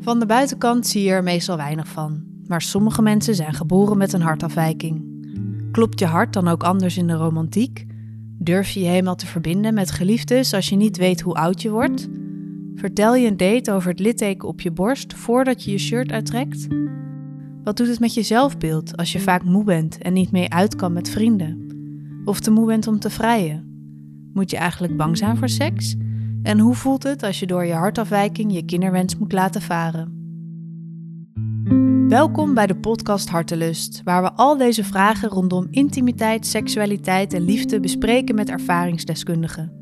Van de buitenkant zie je er meestal weinig van, maar sommige mensen zijn geboren met een hartafwijking. Klopt je hart dan ook anders in de romantiek? Durf je je helemaal te verbinden met geliefdes als je niet weet hoe oud je wordt? Vertel je een date over het litteken op je borst voordat je je shirt uittrekt? Wat doet het met je zelfbeeld als je vaak moe bent en niet meer uit kan met vrienden? Of te moe bent om te vrijen? Moet je eigenlijk bang zijn voor seks? En hoe voelt het als je door je hartafwijking je kinderwens moet laten varen? Welkom bij de podcast Hartelust, waar we al deze vragen rondom intimiteit, seksualiteit en liefde bespreken met ervaringsdeskundigen.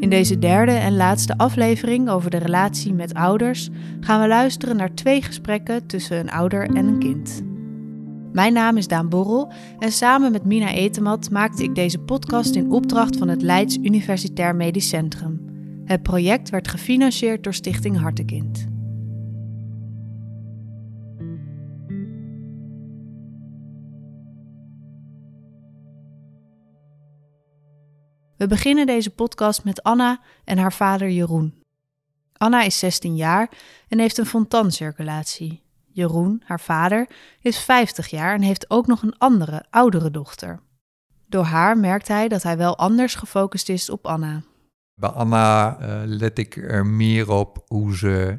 In deze derde en laatste aflevering over de relatie met ouders gaan we luisteren naar twee gesprekken tussen een ouder en een kind. Mijn naam is Daan Borrel en samen met Mina Etemat maakte ik deze podcast in opdracht van het Leids Universitair Medisch Centrum. Het project werd gefinancierd door Stichting Hartekind. We beginnen deze podcast met Anna en haar vader Jeroen. Anna is 16 jaar en heeft een fontancirculatie. Jeroen, haar vader, is 50 jaar en heeft ook nog een andere, oudere dochter. Door haar merkt hij dat hij wel anders gefocust is op Anna. Bij Anna uh, let ik er meer op hoe ze,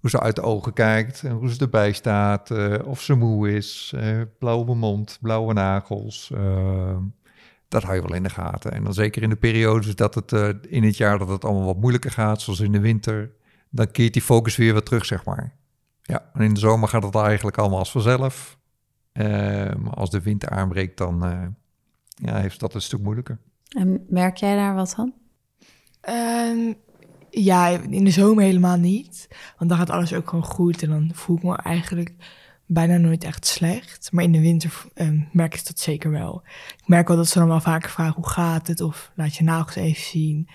hoe ze uit de ogen kijkt, hoe ze erbij staat, uh, of ze moe is, uh, blauwe mond, blauwe nagels. dat hou je wel in de gaten. En dan zeker in de periodes dat het in het jaar dat het allemaal wat moeilijker gaat, zoals in de winter, dan keert die focus weer wat terug, zeg maar. Ja, en in de zomer gaat het eigenlijk allemaal als vanzelf. maar als de winter aanbreekt, dan ja, heeft dat een stuk moeilijker. En merk jij daar wat van? Um, ja, in de zomer helemaal niet. Want dan gaat alles ook gewoon goed. En dan voel ik me eigenlijk bijna nooit echt slecht. Maar in de winter um, merk ik dat zeker wel. Ik merk wel dat ze dan wel vaker vragen hoe gaat het? Of laat je nagels even zien.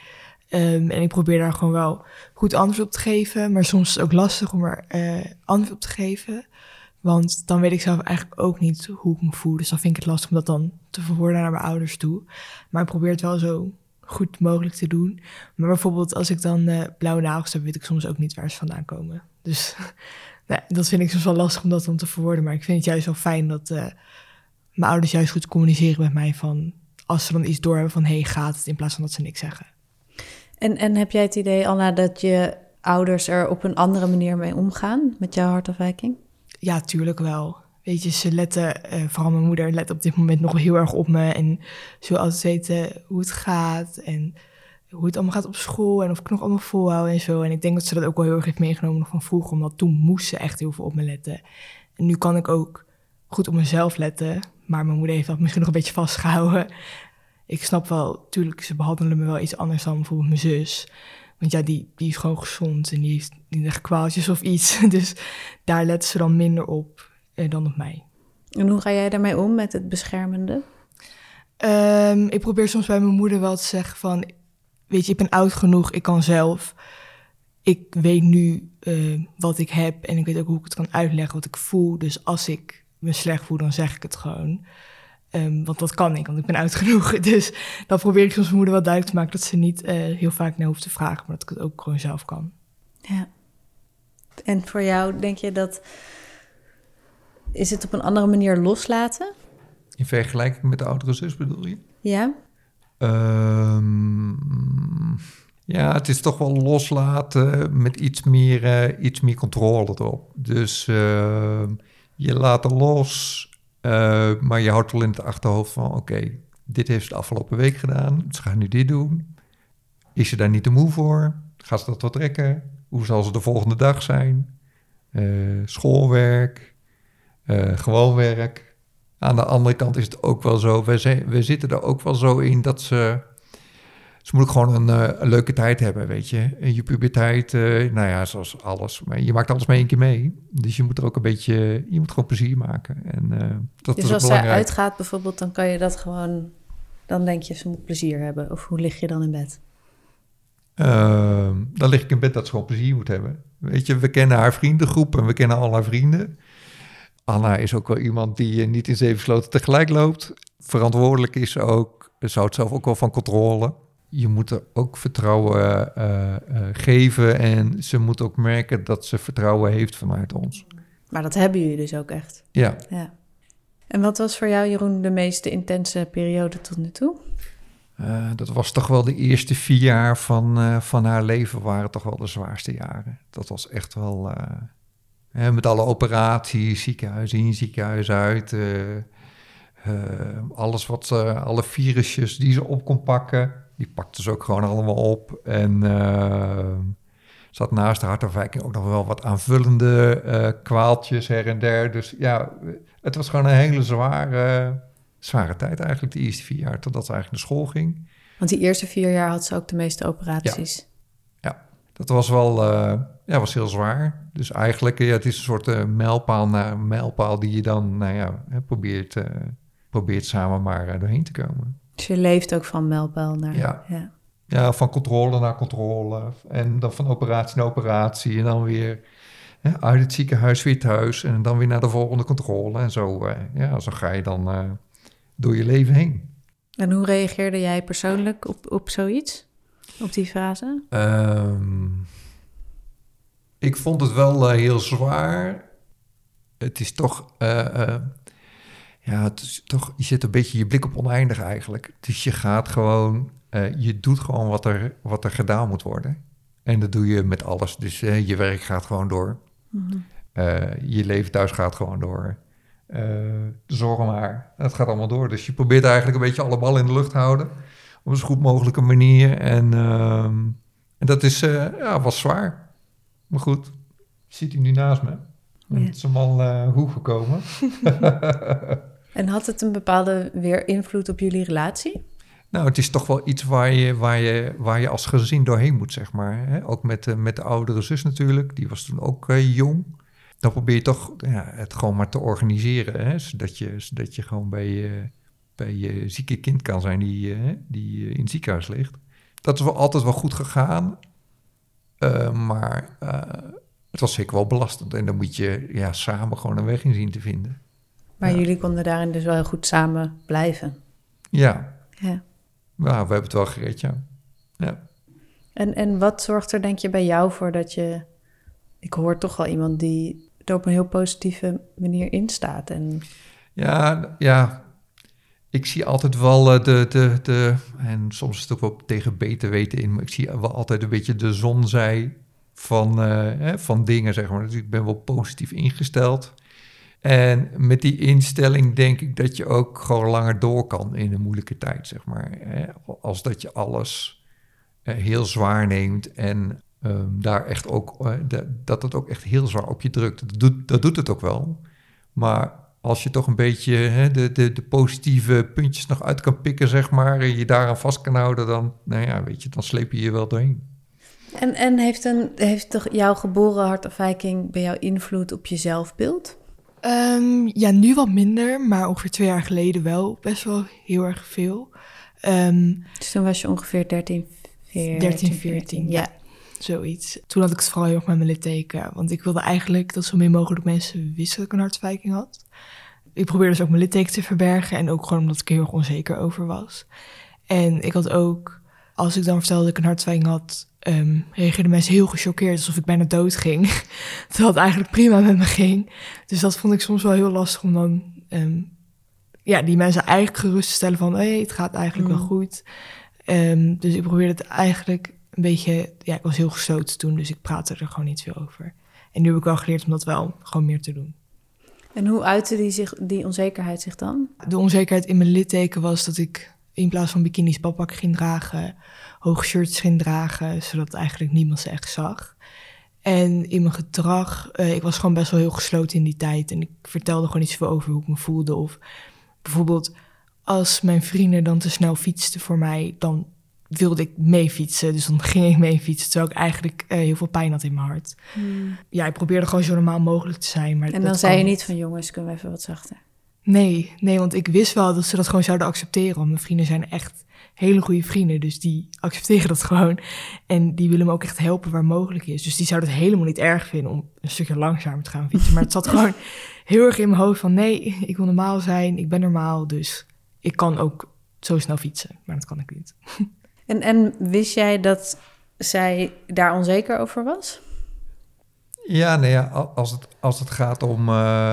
Um, en ik probeer daar gewoon wel goed antwoord op te geven. Maar soms is het ook lastig om er uh, antwoord op te geven. Want dan weet ik zelf eigenlijk ook niet hoe ik me voel. Dus dan vind ik het lastig om dat dan te verwoorden naar mijn ouders toe. Maar ik probeer het wel zo goed mogelijk te doen. Maar bijvoorbeeld als ik dan uh, blauwe nagels heb, weet ik soms ook niet waar ze vandaan komen. Dus nee, dat vind ik soms wel lastig om dat dan te verwoorden. Maar ik vind het juist wel fijn dat uh, mijn ouders juist goed communiceren met mij van... als ze dan iets doorhebben van, hey, gaat het? In plaats van dat ze niks zeggen. En, en heb jij het idee, Anna, dat je ouders er op een andere manier mee omgaan met jouw hartafwijking? Ja, tuurlijk wel. Weet je, ze letten, uh, vooral mijn moeder let op dit moment nog heel erg op me. En ze wil altijd weten hoe het gaat en hoe het allemaal gaat op school en of ik nog allemaal volhoud en zo. En ik denk dat ze dat ook wel heel erg heeft meegenomen van vroeger, omdat toen moest ze echt heel veel op me letten. En nu kan ik ook goed op mezelf letten, maar mijn moeder heeft dat misschien nog een beetje vastgehouden. Ik snap wel, tuurlijk, ze behandelen me wel iets anders dan bijvoorbeeld mijn zus. Want ja, die, die is gewoon gezond en die heeft niet echt kwaaltjes of iets. Dus daar letten ze dan minder op uh, dan op mij. En hoe ga jij daarmee om met het beschermende? Um, ik probeer soms bij mijn moeder wel te zeggen van... weet je, ik ben oud genoeg, ik kan zelf. Ik weet nu uh, wat ik heb en ik weet ook hoe ik het kan uitleggen, wat ik voel. Dus als ik me slecht voel, dan zeg ik het gewoon. Um, want dat kan ik, want ik ben oud genoeg. Dus dan probeer ik soms mijn moeder wel duidelijk te maken... dat ze niet uh, heel vaak naar hoeft te vragen, maar dat ik het ook gewoon zelf kan. Ja. En voor jou, denk je dat is het op een andere manier loslaten? In vergelijking met de oudere zus bedoel je? Ja. Um, ja, het is toch wel loslaten met iets meer, uh, iets meer controle erop. Dus uh, je laat er los, uh, maar je houdt wel in het achterhoofd van... oké, dit heeft ze de afgelopen week gedaan, ze gaan nu dit doen. Is ze daar niet te moe voor? Gaat ze dat wat trekken? Hoe zal ze de volgende dag zijn? schoolwerk, uh, gewoon werk. Aan de andere kant is het ook wel zo, we zitten er ook wel zo in dat ze... Ze moet ook gewoon een, uh, een leuke tijd hebben, weet je. In je puberteit, uh, nou ja, zoals alles. Maar je maakt alles maar één keer mee. Dus je moet er ook een beetje, je moet gewoon plezier maken. En, uh, dat dus is als zij uitgaat bijvoorbeeld, dan kan je dat gewoon... Dan denk je, ze moet plezier hebben. Of hoe lig je dan in bed? Ehm, dan lig ik in bed dat ze gewoon plezier moet hebben. Weet je, we kennen haar vriendengroep en we kennen al haar vrienden. Anna is ook wel iemand die niet in zeven sloten tegelijk loopt. Verantwoordelijk is ze ook. Ze houdt zelf ook wel van controle. Je moet er ook vertrouwen eh, eh, geven en ze moet ook merken dat ze vertrouwen heeft vanuit ons. Maar dat hebben jullie dus ook echt. Ja, Ja. En wat was voor jou, Jeroen, de meest intense periode tot nu toe? eh, dat was toch wel de eerste vier jaar van, van haar leven waren toch wel de zwaarste jaren. Dat was echt wel, hè, met alle operaties, ziekenhuis in, ziekenhuis uit, alles wat ze, alle virusjes die ze op kon pakken, die pakte ze ook gewoon allemaal op. En eh, zat naast de hartafwijking ook nog wel wat aanvullende eh, kwaaltjes her en der. Dus ja, het was gewoon een hele zware, zware tijd eigenlijk, de eerste vier jaar, totdat ze eigenlijk naar school ging. Want die eerste vier jaar had ze ook de meeste operaties. Dat was wel eh, ja, was heel zwaar. Dus eigenlijk, ja, het is een soort eh, mijlpaal na mijlpaal die je dan nou ja, probeert, probeert samen maar doorheen te komen. Dus je leeft ook van mijlpaal naar... Ja. ja. Ja, van controle naar controle. En dan van operatie naar operatie. En dan weer uit het ziekenhuis weer thuis. En dan weer naar de volgende controle. En zo, eh, ja, zo ga je dan eh, door je leven heen. En hoe reageerde jij persoonlijk op, op zoiets? Op die fase? Ehm, ik vond het wel eh, heel zwaar. Het is toch, ja, het is toch, je zet een beetje je blik op oneindig eigenlijk. Dus je gaat gewoon, eh, je doet gewoon wat er, wat er gedaan moet worden. En dat doe je met alles. Dus eh, je werk gaat gewoon door. Eh, je leven thuis gaat gewoon door. Zorgen maar. Het gaat allemaal door. Dus je probeert eigenlijk een beetje alle ballen in de lucht te houden. Op een zo goed mogelijke manier. En, ehm, en dat is, ja, was zwaar. Maar goed, zit hij nu naast me. Het is hem al hoe gekomen. En had het een bepaalde weer invloed op jullie relatie? Nou, het is toch wel iets waar je, waar je, waar je als gezin doorheen moet, zeg maar. Hè? Ook met, de- met de oudere zus natuurlijk. Die was toen ook eh, jong. Dan probeer je toch ja, het gewoon maar te organiseren. Hè? Zodat, je, zodat je gewoon bij je, bij je zieke kind kan zijn die, eh, die eh, in het ziekenhuis ligt. Dat is wel altijd wel goed gegaan. Maar het was zeker wel belastend. En dan moet je ja, samen gewoon een weg in zien te vinden. Maar Ja. jullie konden daarin dus wel heel goed samen blijven. Ja, Ja. nou, we hebben het wel gered, ja. ja. En, en wat zorgt er denk je bij jou voor dat je... Ik hoor toch wel iemand die er op een heel positieve manier in staat. En Ja, ja. Ik zie altijd wel eh, de, de, de... En soms is het ook wel tegen beter weten in... maar ik zie wel altijd een beetje de zonzij van, eh, van dingen, zeg maar. Dus ik ben wel positief ingesteld. En met die instelling denk ik dat je ook gewoon langer door kan in een moeilijke tijd, zeg maar. Als dat je alles eh, heel zwaar neemt en ehm, daar echt ook... eh, dat- dat het ook echt heel zwaar op je drukt. Dat doet, dat doet het ook wel. Maar als je toch een beetje hè, de, de, de positieve puntjes nog uit kan pikken, zeg maar, en je daaraan vast kan houden, dan, nou ja, weet je, dan sleep je je wel doorheen. En, en heeft, een, heeft toch jouw geboren hartafwijking bij jou invloed op je zelfbeeld? Ehm, ja, nu wat minder, maar ongeveer twee jaar geleden wel best wel heel erg veel. Ehm, Dus toen was je ongeveer 13, 14. 13, 14, ja. Zoiets. Toen had ik het vooral heel erg met mijn litteken. Want ik wilde eigenlijk dat zo min mogelijk mensen wisten dat ik een hartafwijking had. Ik probeerde dus ook mijn litteken te verbergen. En ook gewoon omdat ik er heel erg onzeker over was. En ik had ook, als ik dan vertelde dat ik een hartafwijking had... ehm reageerden mensen heel gechoqueerd, alsof ik bijna dood ging. Terwijl het eigenlijk prima met me ging. Dus dat vond ik soms wel heel lastig om dan... ehm, ja, die mensen eigenlijk gerust te stellen van... hé, hey, het gaat eigenlijk Mm. wel goed. Ehm, dus ik probeerde het eigenlijk een beetje... Ja, ik was heel gesloten toen, dus ik praatte er gewoon niet veel over. En nu heb ik wel geleerd om dat wel gewoon meer te doen. En hoe uitte die, zich, die onzekerheid zich dan? De onzekerheid in mijn litteken was dat ik in plaats van bikinis badpakken ging dragen... hoge shirts ging dragen, zodat eigenlijk niemand ze echt zag. En in mijn gedrag, eh, ik was gewoon best wel heel gesloten in die tijd. En ik vertelde gewoon niet zoveel over hoe ik me voelde. Of bijvoorbeeld als mijn vrienden dan te snel fietsten voor mij... dan wilde ik mee fietsen. Dus dan ging ik mee fietsen, terwijl ik eigenlijk eh, heel veel pijn had in mijn hart. Ja, ik probeerde gewoon zo normaal mogelijk te zijn. Maar En dan zei je niet van jongens, kunnen we even wat zachter? Nee, nee, want ik wist wel dat ze dat gewoon zouden accepteren. Want mijn vrienden zijn echt hele goede vrienden. Dus die accepteren dat gewoon. En die willen me ook echt helpen waar mogelijk is. Dus die zouden het helemaal niet erg vinden om een stukje langzamer te gaan fietsen. Maar het zat gewoon heel erg in mijn hoofd van... nee, ik wil normaal zijn, ik ben normaal. Dus ik kan ook zo snel fietsen. Maar dat kan ik niet. En, en wist jij dat zij daar onzeker over was? Ja, nee, ja, al- als, het, als het gaat om eh,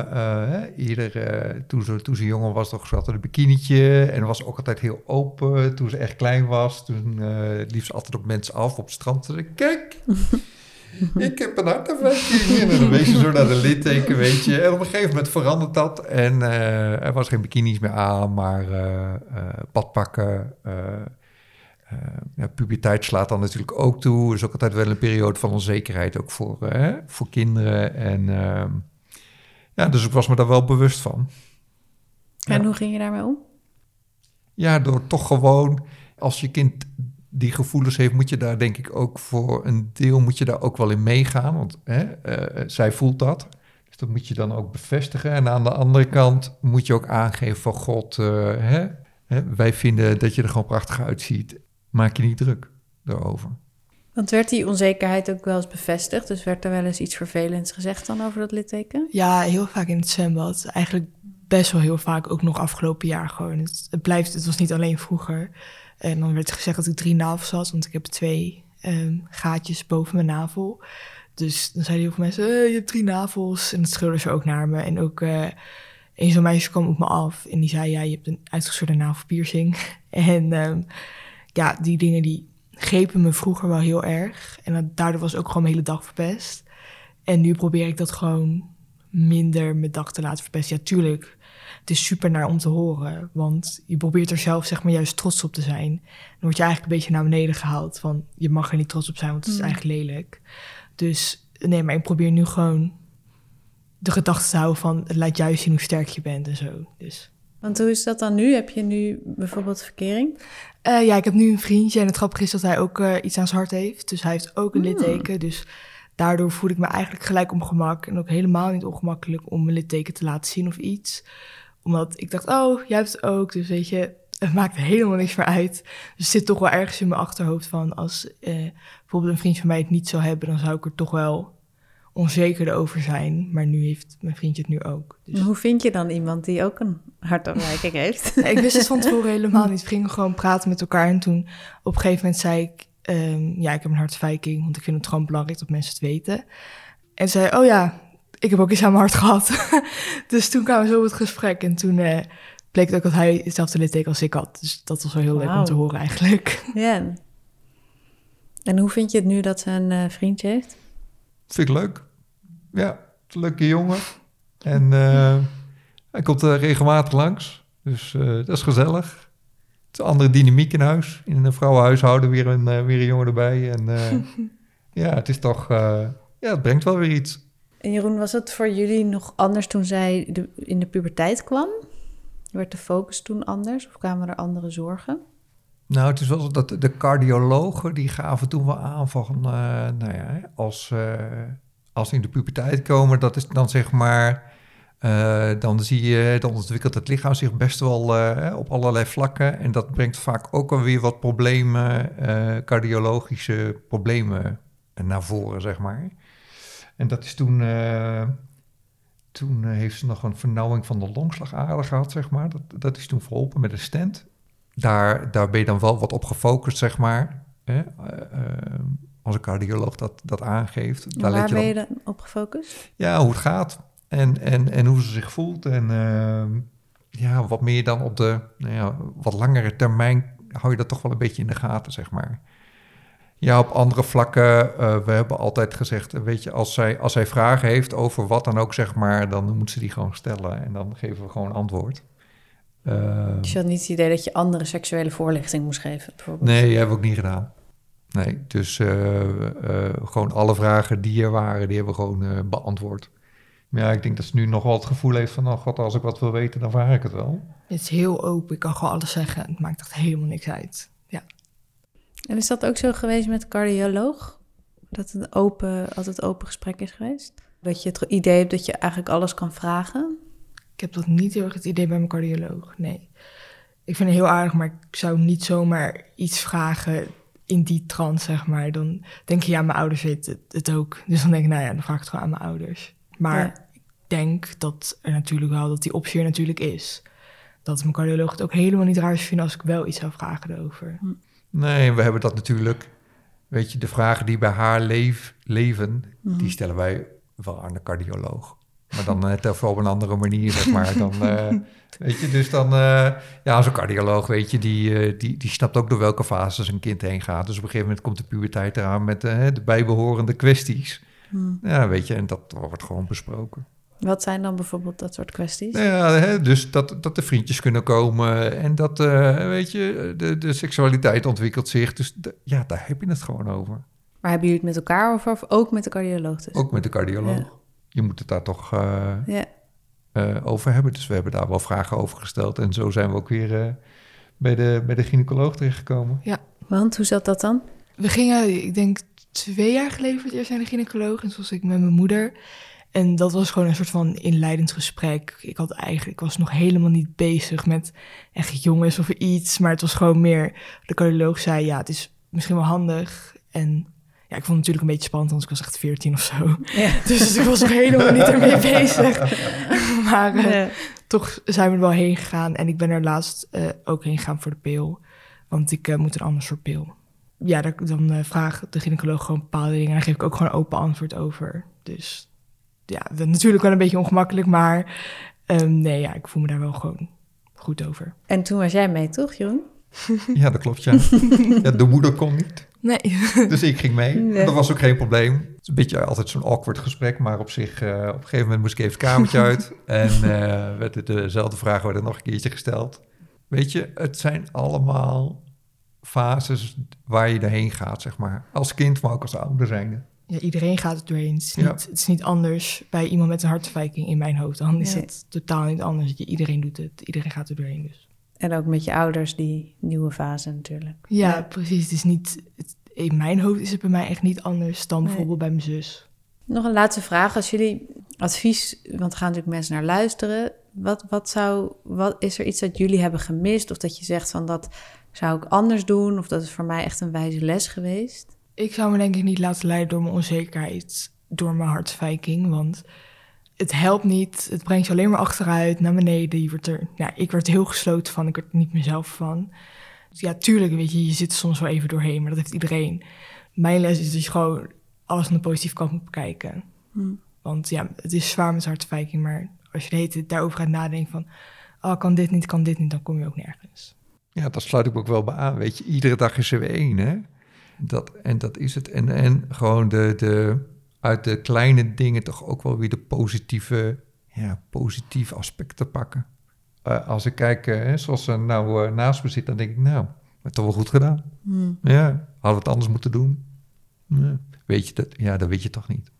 toen, ze, toen ze jonger was, toch zat er een bikinietje en was ook altijd heel open. Toen ze echt klein was, toen liep ze altijd op mensen af op het strand. Ze zei, kijk, ik heb een hartafwijking. En dan wees je zo naar de litteken, weet je. En op een gegeven moment verandert dat en er was geen bikinis meer aan, maar badpakken. Eh, ja, puberteit slaat dan natuurlijk ook toe. Is ook altijd wel een periode van onzekerheid, ook voor, eh, voor kinderen. En ehm, ja, dus ik was me daar wel bewust van. En Ja. hoe ging je daarmee om? Ja, door toch gewoon, als je kind die gevoelens heeft, moet je daar denk ik ook voor een deel moet je daar ook wel in meegaan. Want eh, zij voelt dat. Dus dat moet je dan ook bevestigen. En aan de andere kant moet je ook aangeven van God, hè, wij vinden dat je er gewoon prachtig uitziet. Maak je niet druk daarover. Want werd die onzekerheid ook wel eens bevestigd? Dus werd er wel eens iets vervelends gezegd dan over dat litteken? Ja, heel vaak in het zwembad. Eigenlijk best wel heel vaak, ook nog afgelopen jaar gewoon. Het, het blijft, het was niet alleen vroeger. En dan werd gezegd dat ik drie navels had, want ik heb twee ehm, gaatjes boven mijn navel. Dus dan zeiden heel veel mensen, eh, je hebt drie navels. En dat schreeuwden ze ook naar me. En ook eh een zo'n meisje kwam op me af en die zei, ja, je hebt een uitgescheurde navelpiercing. en ehm, ja, die dingen die grepen me vroeger wel heel erg. En dat, daardoor was ook gewoon mijn hele dag verpest. En nu probeer ik dat gewoon minder mijn dag te laten verpesten. Ja, tuurlijk. Het is super naar om te horen. Want je probeert er zelf zeg maar juist trots op te zijn. Dan word je eigenlijk een beetje naar beneden gehaald. Van je mag er niet trots op zijn, want het is Mm. eigenlijk lelijk. Dus nee, maar ik probeer nu gewoon de gedachte te houden van... het laat juist zien hoe sterk je bent en zo. Dus Want hoe is dat dan nu? Heb je nu bijvoorbeeld verkering? Eh, ja, ik heb nu een vriendje en het grappige is dat hij ook eh, iets aan zijn hart heeft. Dus hij heeft ook een litteken. Dus daardoor voel ik me eigenlijk gelijk ongemak. En ook helemaal niet ongemakkelijk om mijn litteken te laten zien of iets. Omdat ik dacht, oh, jij hebt het ook. Dus weet je, het maakt helemaal niks meer uit. Dus het zit toch wel ergens in mijn achterhoofd van... als eh, bijvoorbeeld een vriend van mij het niet zou hebben... dan zou ik er toch wel onzeker over zijn. Maar nu heeft mijn vriendje het nu ook. Dus... Hoe vind je dan iemand die ook een hartafwijking heeft? Ja, ik wist het van tevoren helemaal niet. We gingen gewoon praten met elkaar. En toen op een gegeven moment zei ik... ehm, ja, ik heb een hartafwijking. Want ik vind het gewoon belangrijk dat mensen het weten. En zei, oh ja, ik heb ook iets aan mijn hart gehad. dus toen kwamen we zo op het gesprek. En toen eh, bleek het ook dat hij hetzelfde litteken als ik had. Dus dat was wel heel leuk om te horen eigenlijk. Ja. En hoe vind je het nu dat ze een eh, vriendje heeft? Vind ik leuk. Ja, het is een leuke jongen. En eh, hij komt er regelmatig langs. Dus eh, dat is gezellig. Het is een andere dynamiek in huis. In een vrouwenhuishouden weer een, eh, weer een jongen erbij. En eh, ja, het is toch... eh, ja, het brengt wel weer iets. En Jeroen, was het voor jullie nog anders toen zij de- in de puberteit kwam? Werd de focus toen anders of kwamen er andere zorgen? Nou, het is wel dat de cardiologen die gaven toen wel aan van, eh, nou ja, als, eh, als ze in de puberteit komen, dat is dan zeg maar, eh, dan zie je, dan ontwikkelt het lichaam zich best wel op allerlei vlakken en dat brengt vaak ook wel weer wat problemen, cardiologische problemen naar voren, zeg maar. En dat is toen, toen heeft ze nog een vernauwing van de longslagader gehad, zeg maar. Dat, dat is toen verholpen met een stent daar, daar ben je dan wel wat op gefocust, zeg maar. Hè? Eh, eh, als een cardioloog dat, dat aangeeft. Daar waar let je ben je dan op gefocust? Ja, hoe het gaat. En, en, en hoe ze zich voelt. En ehm, ja, wat meer dan op de nou ja, wat langere termijn hou je dat toch wel een beetje in de gaten, zeg maar. Ja, op andere vlakken, eh, we hebben altijd gezegd, weet je, als zij, als zij vragen heeft over wat dan ook, zeg maar, dan moet ze die gewoon stellen en dan geven we gewoon antwoord. Eh, Dus je had niet het idee dat je andere seksuele voorlichting moest geven, bijvoorbeeld? Nee, hebben we ook niet gedaan. Nee, dus eh, eh, gewoon alle vragen die er waren, die hebben we gewoon eh, beantwoord. Maar ja, ik denk dat ze nu nog wel het gevoel heeft van, oh god, als ik wat wil weten, dan vraag ik het wel. Het is heel open. Ik kan gewoon alles zeggen. Het maakt echt helemaal niks uit. Ja. En is dat ook zo geweest met cardioloog? Dat het een open, altijd open gesprek is geweest? Dat je het idee hebt dat je eigenlijk alles kan vragen? Ik heb dat niet heel erg het idee bij mijn cardioloog. Nee. Ik vind het heel aardig, maar ik zou niet zomaar iets vragen in die trant, zeg maar. Dan denk je, ja, mijn ouders weten het, het ook. Dus dan denk ik, nou ja, dan vraag ik het gewoon aan mijn ouders. Maar Ja. ik denk dat er natuurlijk wel, dat die optie er natuurlijk is. Dat mijn cardioloog het ook helemaal niet raar zou vinden als ik wel iets zou vragen erover. Nee, we hebben dat natuurlijk... Weet je, de vragen die bij haar leef, leven... Mhm. die stellen wij wel aan de cardioloog. Maar dan net even op een andere manier, zeg maar. Dan, eh, weet je, dus dan... eh, ja, zo'n cardioloog, weet je, die, eh, die, die snapt ook door welke fases een kind heen gaat. Dus op een gegeven moment komt de puberteit eraan met eh, de bijbehorende kwesties. Hmm. Ja, weet je, en dat wordt gewoon besproken. Wat zijn dan bijvoorbeeld dat soort kwesties? Nou ja, hè, dus dat, dat er vriendjes kunnen komen en dat, eh, weet je, de, de seksualiteit ontwikkelt zich. Dus ja, daar heb je het gewoon over. Maar hebben jullie het met elkaar over of ook met de cardioloog? Dus? Ook met de cardioloog. Ja. Je moet het daar toch eh, Ja. eh, over hebben. Dus we hebben daar wel vragen over gesteld. En zo zijn we ook weer eh, bij, de, bij de gynaecoloog terechtgekomen. Want hoe zat dat dan? We gingen, ik denk twee jaar geleden voor het eerst naar de gynaecoloog. En toen was ik met mijn moeder. En dat was gewoon een soort van inleidend gesprek. Ik had eigenlijk, ik was nog helemaal niet bezig met echt jongens of iets. Maar het was gewoon meer, de cardioloog zei, ja, het is misschien wel handig. En ja, ik vond het natuurlijk een beetje spannend, want ik was echt 14 of zo. Ja. Dus ik was nog helemaal niet ermee bezig. Maar eh, toch zijn we er wel heen gegaan. En ik ben er laatst eh, ook heen gegaan voor de pil. Want ik eh, moet een ander soort pil. Ja, daar- dan vraagt de gynaecoloog gewoon bepaalde dingen. En daar geef ik ook gewoon open antwoord over. Dus ja, dat is natuurlijk wel een beetje ongemakkelijk. Maar ehm, nee, ja, ik voel me daar wel gewoon goed over. En toen was jij mee, toch, Jeroen? Ja, dat klopt, ja. ja. De moeder kon niet, Nee. dus ik ging mee. Nee. Dat was ook geen probleem. Het is een beetje altijd zo'n awkward gesprek, maar op zich, eh, op een gegeven moment moest ik even het kamertje uit. En eh werden dezelfde vragen werden nog een keertje gesteld. Weet je, het zijn allemaal fases waar je doorheen gaat, zeg maar. Als kind, maar ook als ouder zijnde. Ja, iedereen gaat het doorheen. Het is, Ja. niet, het is niet anders bij iemand met een hartafwijking in mijn hoofd. Dan is Nee. het totaal niet anders. Iedereen doet het. Iedereen gaat er doorheen. Dus. En ook met je ouders, die nieuwe fase natuurlijk. Ja, Ja. precies. Het is niet, het- in mijn hoofd is het bij mij echt niet anders dan Nee. bijvoorbeeld bij mijn zus. Nog een laatste vraag. Als jullie advies, want er gaan natuurlijk mensen naar luisteren. Wat, wat zou, wat, is er iets dat jullie hebben gemist? Of dat je zegt van dat zou ik anders doen? Of dat is voor mij echt een wijze les geweest? Ik zou me denk ik niet laten leiden door mijn onzekerheid, door mijn hartafwijking. Want het helpt niet. Het brengt je alleen maar achteruit, naar beneden. Je wordt er, ja, ik werd er heel gesloten van. Ik werd er niet mezelf van. Dus ja, tuurlijk, weet je, je zit er soms wel even doorheen. Maar dat heeft iedereen. Mijn les is dat je gewoon alles aan de positieve kant moet bekijken. Hm. Want ja, het is zwaar met hartafwijking. Maar als je de hele tijd daarover gaat nadenken van... Oh, kan dit niet, kan dit niet, dan kom je ook nergens. Ja, daar sluit ik me ook wel bij aan. Weet je, iedere dag is er weer één, hè? Dat, en dat is het. En, en gewoon de, de, uit de kleine dingen toch ook wel weer de positieve, ja, positieve aspecten pakken. Eh, als ik kijk, eh, zoals ze nou eh, naast me zit, dan denk ik, nou, het toch wel goed gedaan. Hm. Ja, hadden we het anders moeten doen? Ja. Weet je dat? Ja, dat weet je toch niet.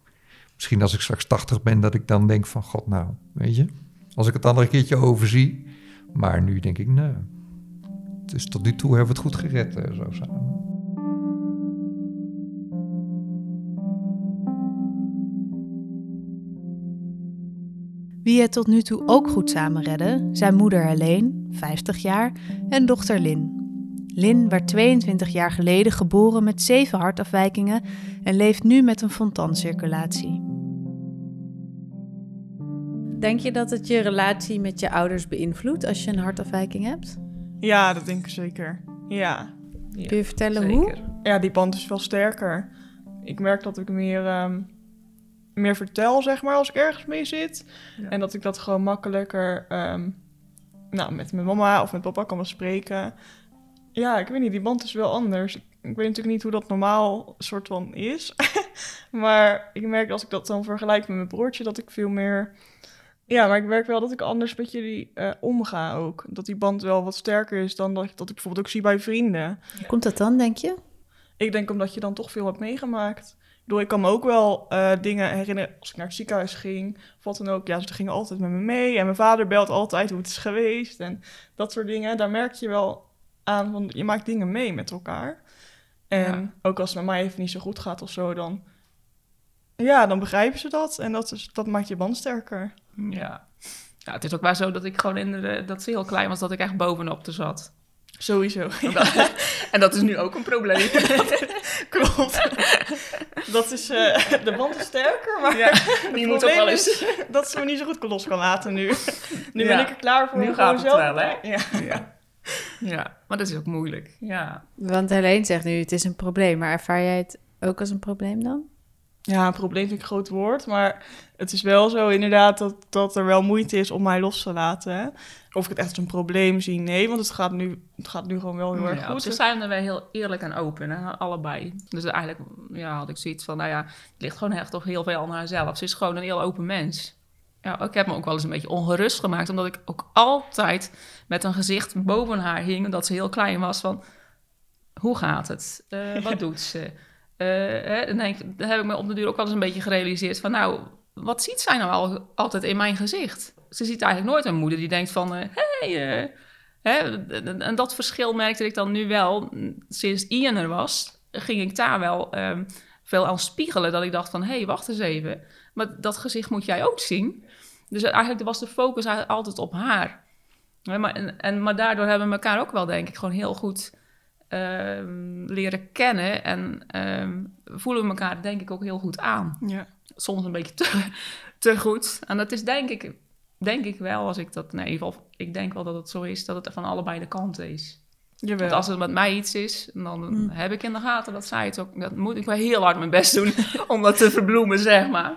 Misschien als ik straks 80 ben, dat ik dan denk van, god nou, weet je. Als ik het een keertje overzie. Maar nu denk ik, nou, dus tot nu toe hebben we het goed gered, zo samen. Wie het tot nu toe ook goed samen redden, zijn moeder Helene, 50 jaar, en dochter Lin. Lin werd 22 jaar geleden geboren met zeven hartafwijkingen en leeft nu met een fontancirculatie. Denk je dat het je relatie met je ouders beïnvloedt als je een hartafwijking hebt? Ja, dat denk ik zeker. Ja. Kun je vertellen hoe? Ja, die band is veel sterker. Ik merk dat ik meer, ehm, meer vertel, zeg maar, als ik ergens mee zit. Ja. En dat ik dat gewoon makkelijker ehm, nou, met mijn mama of met papa kan bespreken. Ja, ik weet niet, die band is wel anders. Ik weet natuurlijk niet hoe dat normaal soort van is. maar ik merk als ik dat dan vergelijk met mijn broertje, dat ik veel meer... Ja, maar ik merk wel dat ik anders met jullie eh, omga ook. Dat die band wel wat sterker is dan dat, dat ik bijvoorbeeld ook zie bij vrienden. Komt dat dan, denk je? Ik denk omdat je dan toch veel hebt meegemaakt. Ik kan me ook wel eh, dingen herinneren als ik naar het ziekenhuis ging. Of wat dan ook. Ja, ze gingen altijd met me mee. En mijn vader belt altijd hoe het is geweest. En dat soort dingen. Daar merk je wel aan, want je maakt dingen mee met elkaar. En Ja. ook als het met mij even niet zo goed gaat of zo, dan... Ja, dan begrijpen ze dat. En dat, is, dat maakt je band sterker. Ja. ja, het is ook wel zo dat ik gewoon in de, dat ze heel klein was, dat ik echt bovenop de zat. Sowieso. en dat is nu ook een probleem. Klopt. dat is, eh, de band is sterker, maar ja, Het die moet ook probleem wel is eens. dat ze me niet zo goed los kan laten nu. Nu Ja, ben ik er klaar voor. nu gaat gewoon het wel, hè? Ja. Ja. Ja, maar dat is ook moeilijk. Ja. Want Helene zegt nu, het is een probleem. Maar ervaar jij het ook als een probleem dan? Ja, een probleem vind ik een groot woord. Maar het is wel zo inderdaad dat, dat er wel moeite is om mij los te laten. Hè. Of ik het echt als een probleem zie, nee. Want het gaat nu, het gaat nu gewoon wel heel erg goed. Ze zijn er wel heel eerlijk en open, hè, allebei. Dus eigenlijk ja, had ik zoiets van, nou ja, het ligt gewoon echt toch heel veel aan haarzelf. Ze is gewoon een heel open mens. Ja, ik heb me ook wel eens een beetje ongerust gemaakt, omdat ik ook altijd met een gezicht boven haar hing, omdat ze heel klein was, van hoe gaat het? Eh, wat doet ze? Eh, hè, dan, denk, dan heb ik me op de duur ook wel eens een beetje gerealiseerd van, nou, wat ziet zij nou al, altijd in mijn gezicht? Ze ziet eigenlijk nooit een moeder die denkt van, hé, hey, eh, en- dat verschil merkte ik dan nu wel. Sinds Ian er was, ging ik daar wel ehm, veel aan spiegelen. Dat ik dacht van, hé, hey, wacht eens even. Maar dat gezicht moet jij ook zien. Dus eigenlijk was de focus altijd op haar. Maar, en, maar daardoor hebben we elkaar ook wel, denk ik, gewoon heel goed ehm, leren kennen. En ehm, voelen we elkaar, denk ik, ook heel goed aan Ja. soms een beetje te, te goed. En dat is denk ik, denk ik wel, als ik dat, nee, in ieder geval, ik denk wel dat het zo is, dat het van allebei de kanten is. Jawel. Want als het met mij iets is, dan Mm. heb ik in de gaten dat zij het ook, dat moet ik wel heel hard mijn best doen om dat te verbloemen, zeg maar.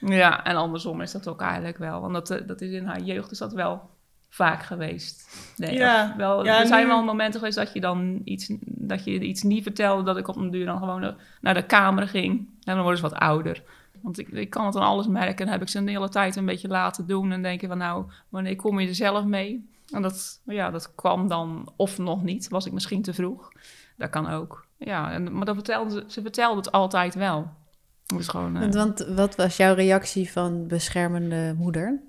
Ja, en andersom is dat ook eigenlijk wel, want dat, eh, dat is in haar jeugd is dat wel vaak geweest. Nee, Ja. wel, Ja, er zijn nu- wel momenten geweest dat je dan iets, dat je iets niet vertelde, dat ik op een duur dan gewoon naar de kamer ging. En dan worden ze wat ouder. Want ik, ik kan het aan alles merken. En heb ik ze een hele tijd een beetje laten doen. En denken van nou, wanneer kom je er zelf mee? En dat, ja, dat kwam dan of nog niet. Was ik misschien te vroeg. Dat kan ook. Ja, en, maar dat vertelde ze, ze vertelde het altijd wel. Dus gewoon... eh, Want, want wat was jouw reactie van beschermende moeder?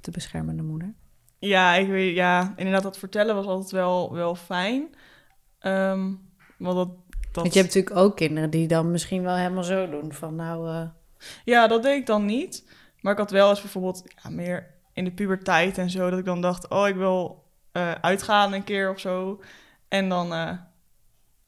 De beschermende moeder? Ja, ik weet, ja, inderdaad, dat vertellen was altijd wel, wel fijn. Ehm, want dat, dat... Want je hebt natuurlijk ook kinderen die dan misschien wel helemaal zo doen. Van nou, eh, Ja, dat deed ik dan niet. Maar ik had wel eens bijvoorbeeld ja, meer in de puberteit en zo... dat ik dan dacht, oh, ik wil eh, uitgaan een keer of zo. En dan... eh,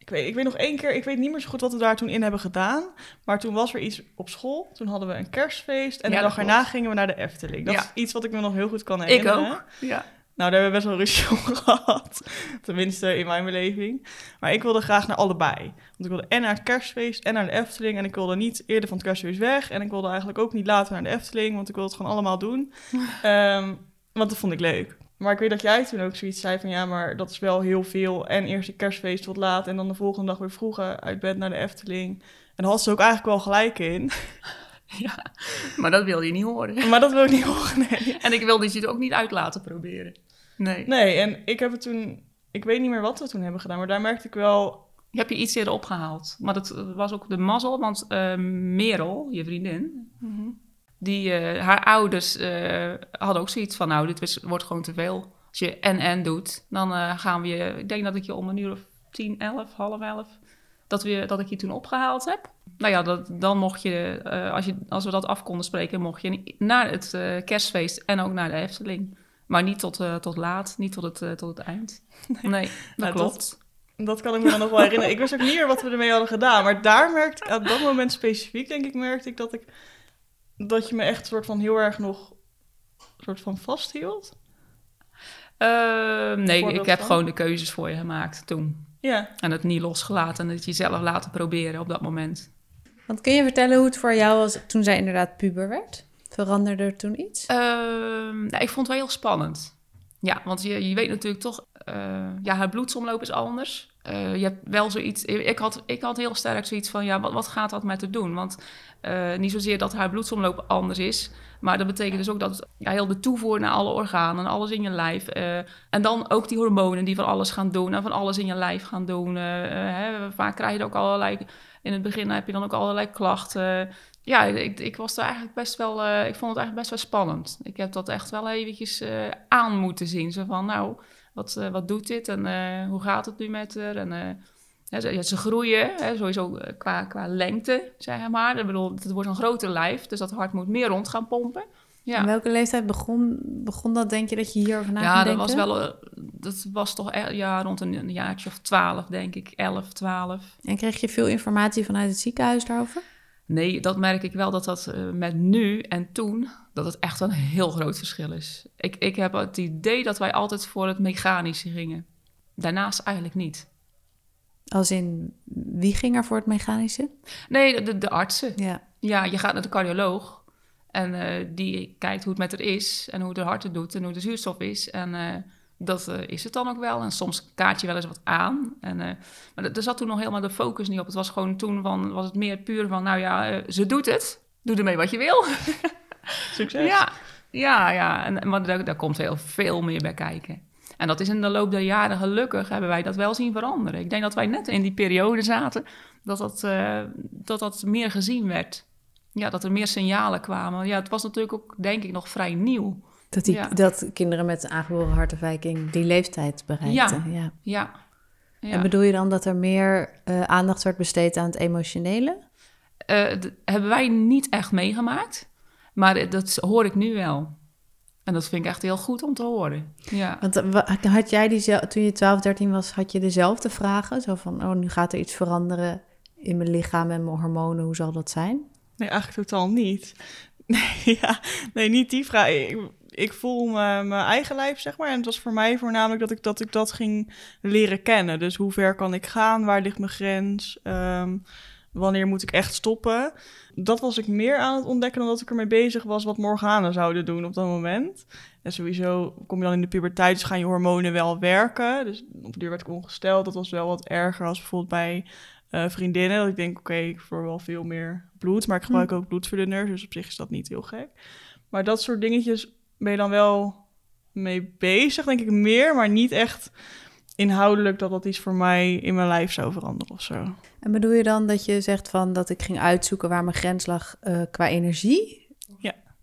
ik, weet, ik weet nog één keer, ik weet niet meer zo goed wat we daar toen in hebben gedaan. Maar toen was er iets op school. Toen hadden we een kerstfeest. En Ja, de dag erna gingen we naar de Efteling. Dat Ja. is iets wat ik me nog heel goed kan ik herinneren. ook. Ja. Nou, daar hebben we best wel ruzie om gehad. Tenminste, in mijn beleving. Maar ik wilde graag naar allebei. Want ik wilde en naar het kerstfeest en naar de Efteling. En ik wilde niet eerder van het kerstfeest weg. En ik wilde eigenlijk ook niet later naar de Efteling. Want ik wilde het gewoon allemaal doen. Ehm, want dat vond ik leuk. Maar ik weet dat jij toen ook zoiets zei van... ja, maar dat is wel heel veel. En eerst het kerstfeest tot laat. En dan de volgende dag weer vroeger uit bed naar de Efteling. En had ze ook eigenlijk wel gelijk in. ja, maar dat wilde je niet horen. Maar dat wil ik niet horen, nee. En ik wilde je het ook niet uit laten proberen. Nee. Nee, en ik heb het toen... Ik weet niet meer wat we toen hebben gedaan. Maar daar merkte ik wel Heb je iets eerder opgehaald. Maar dat was ook de mazzel, want eh, Merel, je vriendin, die, eh, haar ouders eh, hadden ook zoiets van, nou, dit wordt gewoon te veel. Als je en-en doet, dan eh, gaan we je, ik denk dat ik je om een uur of tien, elf, half elf, dat, we, dat ik je toen opgehaald heb. Nou ja, dat, dan mocht je, als je, als we dat af konden spreken, mocht je naar het kerstfeest en ook naar de Efteling. Maar niet tot, tot laat, niet tot het, tot het eind. Nee, dat Nou, klopt. Dat kan ik me dan nog wel herinneren. Ik wist ook niet meer wat we ermee hadden gedaan. Maar daar merkte ik, op dat moment specifiek, denk ik, merkte ik dat ik... Dat je me echt soort van heel erg nog soort van vasthield. Ehm, nee, ik heb van? gewoon de keuzes voor je gemaakt toen. Ja. En het niet losgelaten en het jezelf laten proberen op dat moment. Want kun je vertellen hoe het voor jou was toen zij inderdaad puber werd? Veranderde er toen iets? Ehm, nou, ik vond het wel heel spannend. Ja, want je, je weet natuurlijk toch... eh, ja, haar bloedsomloop is anders. Eh, je hebt wel zoiets... Ik had, ik had heel sterk zoiets van... Ja, wat, wat gaat dat met haar doen? Want eh, niet zozeer dat haar bloedsomloop anders is... Maar dat betekent dus ook dat ja, heel de toevoer naar alle organen, alles in je lijf. eh, en dan ook die hormonen die van alles gaan doen en van alles in je lijf gaan doen. hè, vaak krijg je ook allerlei, in het begin heb je dan ook allerlei klachten. Ja, ik, ik was daar eigenlijk best wel, ik vond het eigenlijk best wel spannend. Ik heb dat echt wel eventjes aan moeten zien. Zo van, nou, wat, eh, wat doet dit en eh, hoe gaat het nu met haar? En, eh, ja, ze, groeien, hè, sowieso qua, qua lengte, zeg maar. Ik bedoel, het wordt een groter lijf, dus dat hart moet meer rond gaan pompen. In Ja, welke leeftijd begon, begon dat, denk je, dat je hierover na ja dat was wel, dat was toch echt, ja, rond een, een jaartje of twaalf, denk ik, elf, twaalf. En kreeg je veel informatie vanuit het ziekenhuis daarover? Nee, dat merk ik wel dat dat met nu en toen dat het echt een heel groot verschil is. Ik, ik heb het idee dat wij altijd voor het mechanische gingen. Daarnaast eigenlijk niet. Als in, wie ging er voor het mechanische? Nee, de, de artsen. Ja. Ja, je gaat naar de cardioloog. En eh, die kijkt hoe het met haar is. En hoe het hart het doet. En hoe de zuurstof is. En eh, dat eh, is het dan ook wel. En soms kaart je wel eens wat aan. En, maar er zat toen nog helemaal de focus niet op. Het was gewoon toen van, was het meer puur van... Nou ja, ze doet het. Doe ermee wat je wil. Succes. Ja, ja, ja. En, maar daar, daar komt heel veel meer bij kijken. En dat is in de loop der jaren gelukkig hebben wij dat wel zien veranderen. Ik denk dat wij net in die periode zaten dat dat, eh, dat, dat meer gezien werd. Ja, dat er meer signalen kwamen. Ja, het was natuurlijk ook, denk ik, nog vrij nieuw. Dat, die, Ja. dat kinderen met aangeboren hartafwijking die leeftijd bereikten. Ja. Ja. ja. En bedoel je dan dat er meer eh, aandacht werd besteed aan het emotionele? Eh, d- hebben wij niet echt meegemaakt. Maar dat hoor ik nu wel. En dat vind ik echt heel goed om te horen. Ja. Want eh, had jij die toen je 12, 13 was, had je dezelfde vragen? Zo van, oh, nu gaat er iets veranderen in mijn lichaam en mijn hormonen. Hoe zal dat zijn? Nee, eigenlijk totaal niet. Nee, ja, nee niet die vraag. Ik, ik voel me- mijn eigen lijf, zeg maar. En het was voor mij voornamelijk dat ik dat, ik dat ging leren kennen. Dus hoe ver kan ik gaan? Waar ligt mijn grens? Ehm, wanneer moet ik echt stoppen? Dat was ik meer aan het ontdekken dan dat ik ermee bezig was wat Morganen zouden doen op dat moment. En sowieso kom je dan in de puberteit, dus gaan je hormonen wel werken. Dus op de duur werd ik ongesteld. Dat was wel wat erger als bijvoorbeeld bij eh, vriendinnen. Dat ik denk, oké, ik voel wel veel meer bloed. Maar ik gebruik ook bloedverdunners, dus op zich is dat niet heel gek. Maar dat soort dingetjes ben je dan wel mee bezig, denk ik meer. Maar niet echt inhoudelijk dat dat iets voor mij in mijn lijf zou veranderen of zo. En bedoel je dan dat je zegt van dat ik ging uitzoeken waar mijn grens lag eh, qua energie?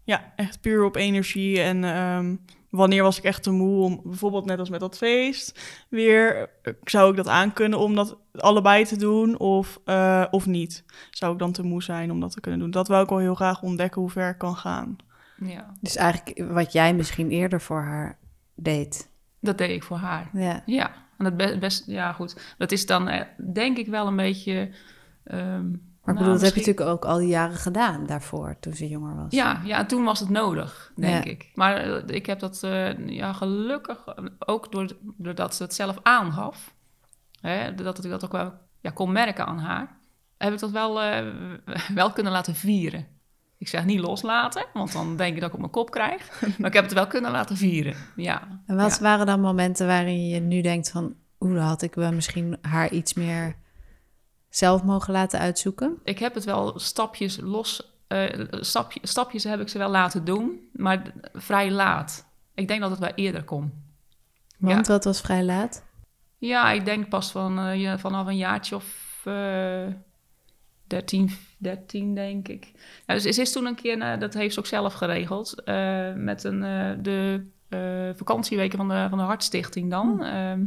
Ja, echt puur op energie. En ehm, wanneer was ik echt te moe om, bijvoorbeeld net als met dat feest, weer eh, zou ik dat aankunnen om dat allebei te doen of, eh, of niet? Zou ik dan te moe zijn om dat te kunnen doen? Dat wou ik wel heel graag ontdekken hoe ver ik kan gaan. ja, Dus eigenlijk wat jij misschien eerder voor haar deed. dat deed ik voor haar. Ja. Ja, en het be- best, ja goed. Dat is dan eh, denk ik wel een beetje. ehm, Maar nou, bedoel, dat heb je natuurlijk ook al die jaren gedaan daarvoor, toen ze jonger was. Ja, ja, toen was het nodig, denk Ja. ik. Maar eh, ik heb dat eh, ja, gelukkig ook door, doordat ze het zelf aangaf. Hè, dat ik dat ook wel ja, kon merken aan haar. Heb ik dat wel, wel kunnen laten vieren. Ik zeg niet loslaten, want dan denk ik dat ik op mijn kop krijg. Maar ik heb het wel kunnen laten vieren. Ja. En wat Ja. waren dan momenten waarin je nu denkt van... oeh, dan had ik wel misschien haar iets meer zelf mogen laten uitzoeken? Ik heb het wel stapjes los. eh, stapje, stapjes heb ik ze wel laten doen, maar vrij laat. Ik denk dat het wel eerder kon. Want Ja. dat was vrij laat. Ja, ik denk pas van, ja, vanaf een jaartje of eh 13, 13, denk ik. Ja, dus ze is toen een keer, dat heeft ze ook zelf geregeld, eh, met een, eh, de eh, vakantieweken van de, van de Hartstichting dan. Ehm,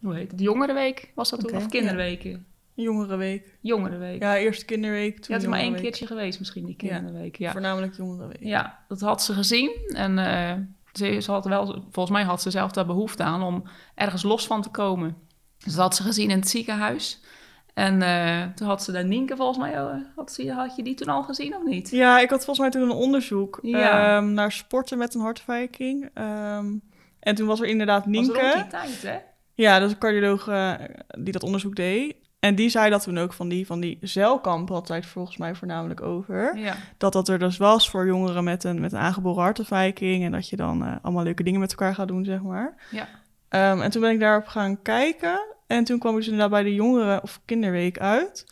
hoe heet het? De Jongerenweek was dat toen? Of Kinderweken? Jongerenweek. Jongerenweek. Ja, eerst kinderweek, Ja, toen het is maar één keertje geweest misschien, die Ja. Kinderweek. Ja. Voornamelijk jongerenweek. Ja, dat had ze gezien. En ze, ze had wel, volgens mij had ze zelf daar behoefte aan om ergens los van te komen. Dus dat had ze gezien in het ziekenhuis. En eh, toen had ze daar Nienke volgens mij, eh, had, ze, had je die toen al gezien of niet? Ja, ik had volgens mij toen een onderzoek Ja. ehm, naar sporten met een hartafwijking. Ehm, en toen was er inderdaad Was rond Nienke. die tijd, hè? Ja, dat is een cardioloog eh, die dat onderzoek deed. En die zei dat toen ook van die, van die celkamp het volgens mij voornamelijk over. Ja. Dat dat er dus was voor jongeren met een, met een aangeboren hartafwijking. En dat je dan eh, allemaal leuke dingen met elkaar gaat doen, zeg maar. Ja. Ehm, en toen ben ik daarop gaan kijken. En toen kwam ik dus inderdaad bij de jongeren- of kinderweek uit.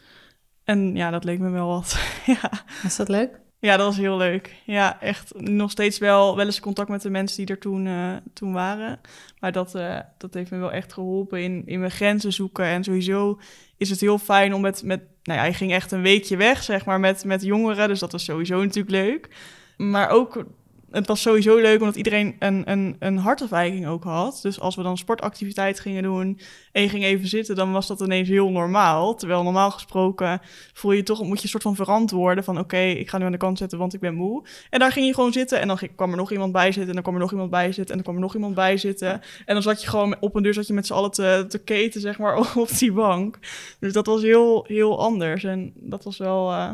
En ja, dat leek me wel wat. ja. Was dat leuk? Ja, dat was heel leuk. Ja, echt nog steeds wel, wel eens contact met de mensen die er toen, eh, toen waren. Maar dat, eh, dat heeft me wel echt geholpen in, in mijn grenzen zoeken. En sowieso is het heel fijn om met... met nou ja, hij ging echt een weekje weg, zeg maar, met, met jongeren. Dus dat was sowieso natuurlijk leuk. Maar ook, het was sowieso leuk omdat iedereen een, een, een hartafwijking ook had. Dus als we dan sportactiviteit gingen doen en je ging even zitten... dan was dat ineens heel normaal. Terwijl normaal gesproken voel je toch, moet je een soort van verantwoorden van oké, ik ga nu aan de kant zetten, want ik ben moe. En daar ging je gewoon zitten en dan kwam er nog iemand bij zitten en dan kwam er nog iemand bij zitten en dan kwam er nog iemand bij zitten. En dan zat je gewoon op een deur zat je met z'n allen te, te keten, zeg maar, op die bank. Dus dat was heel, heel anders en dat was wel eh,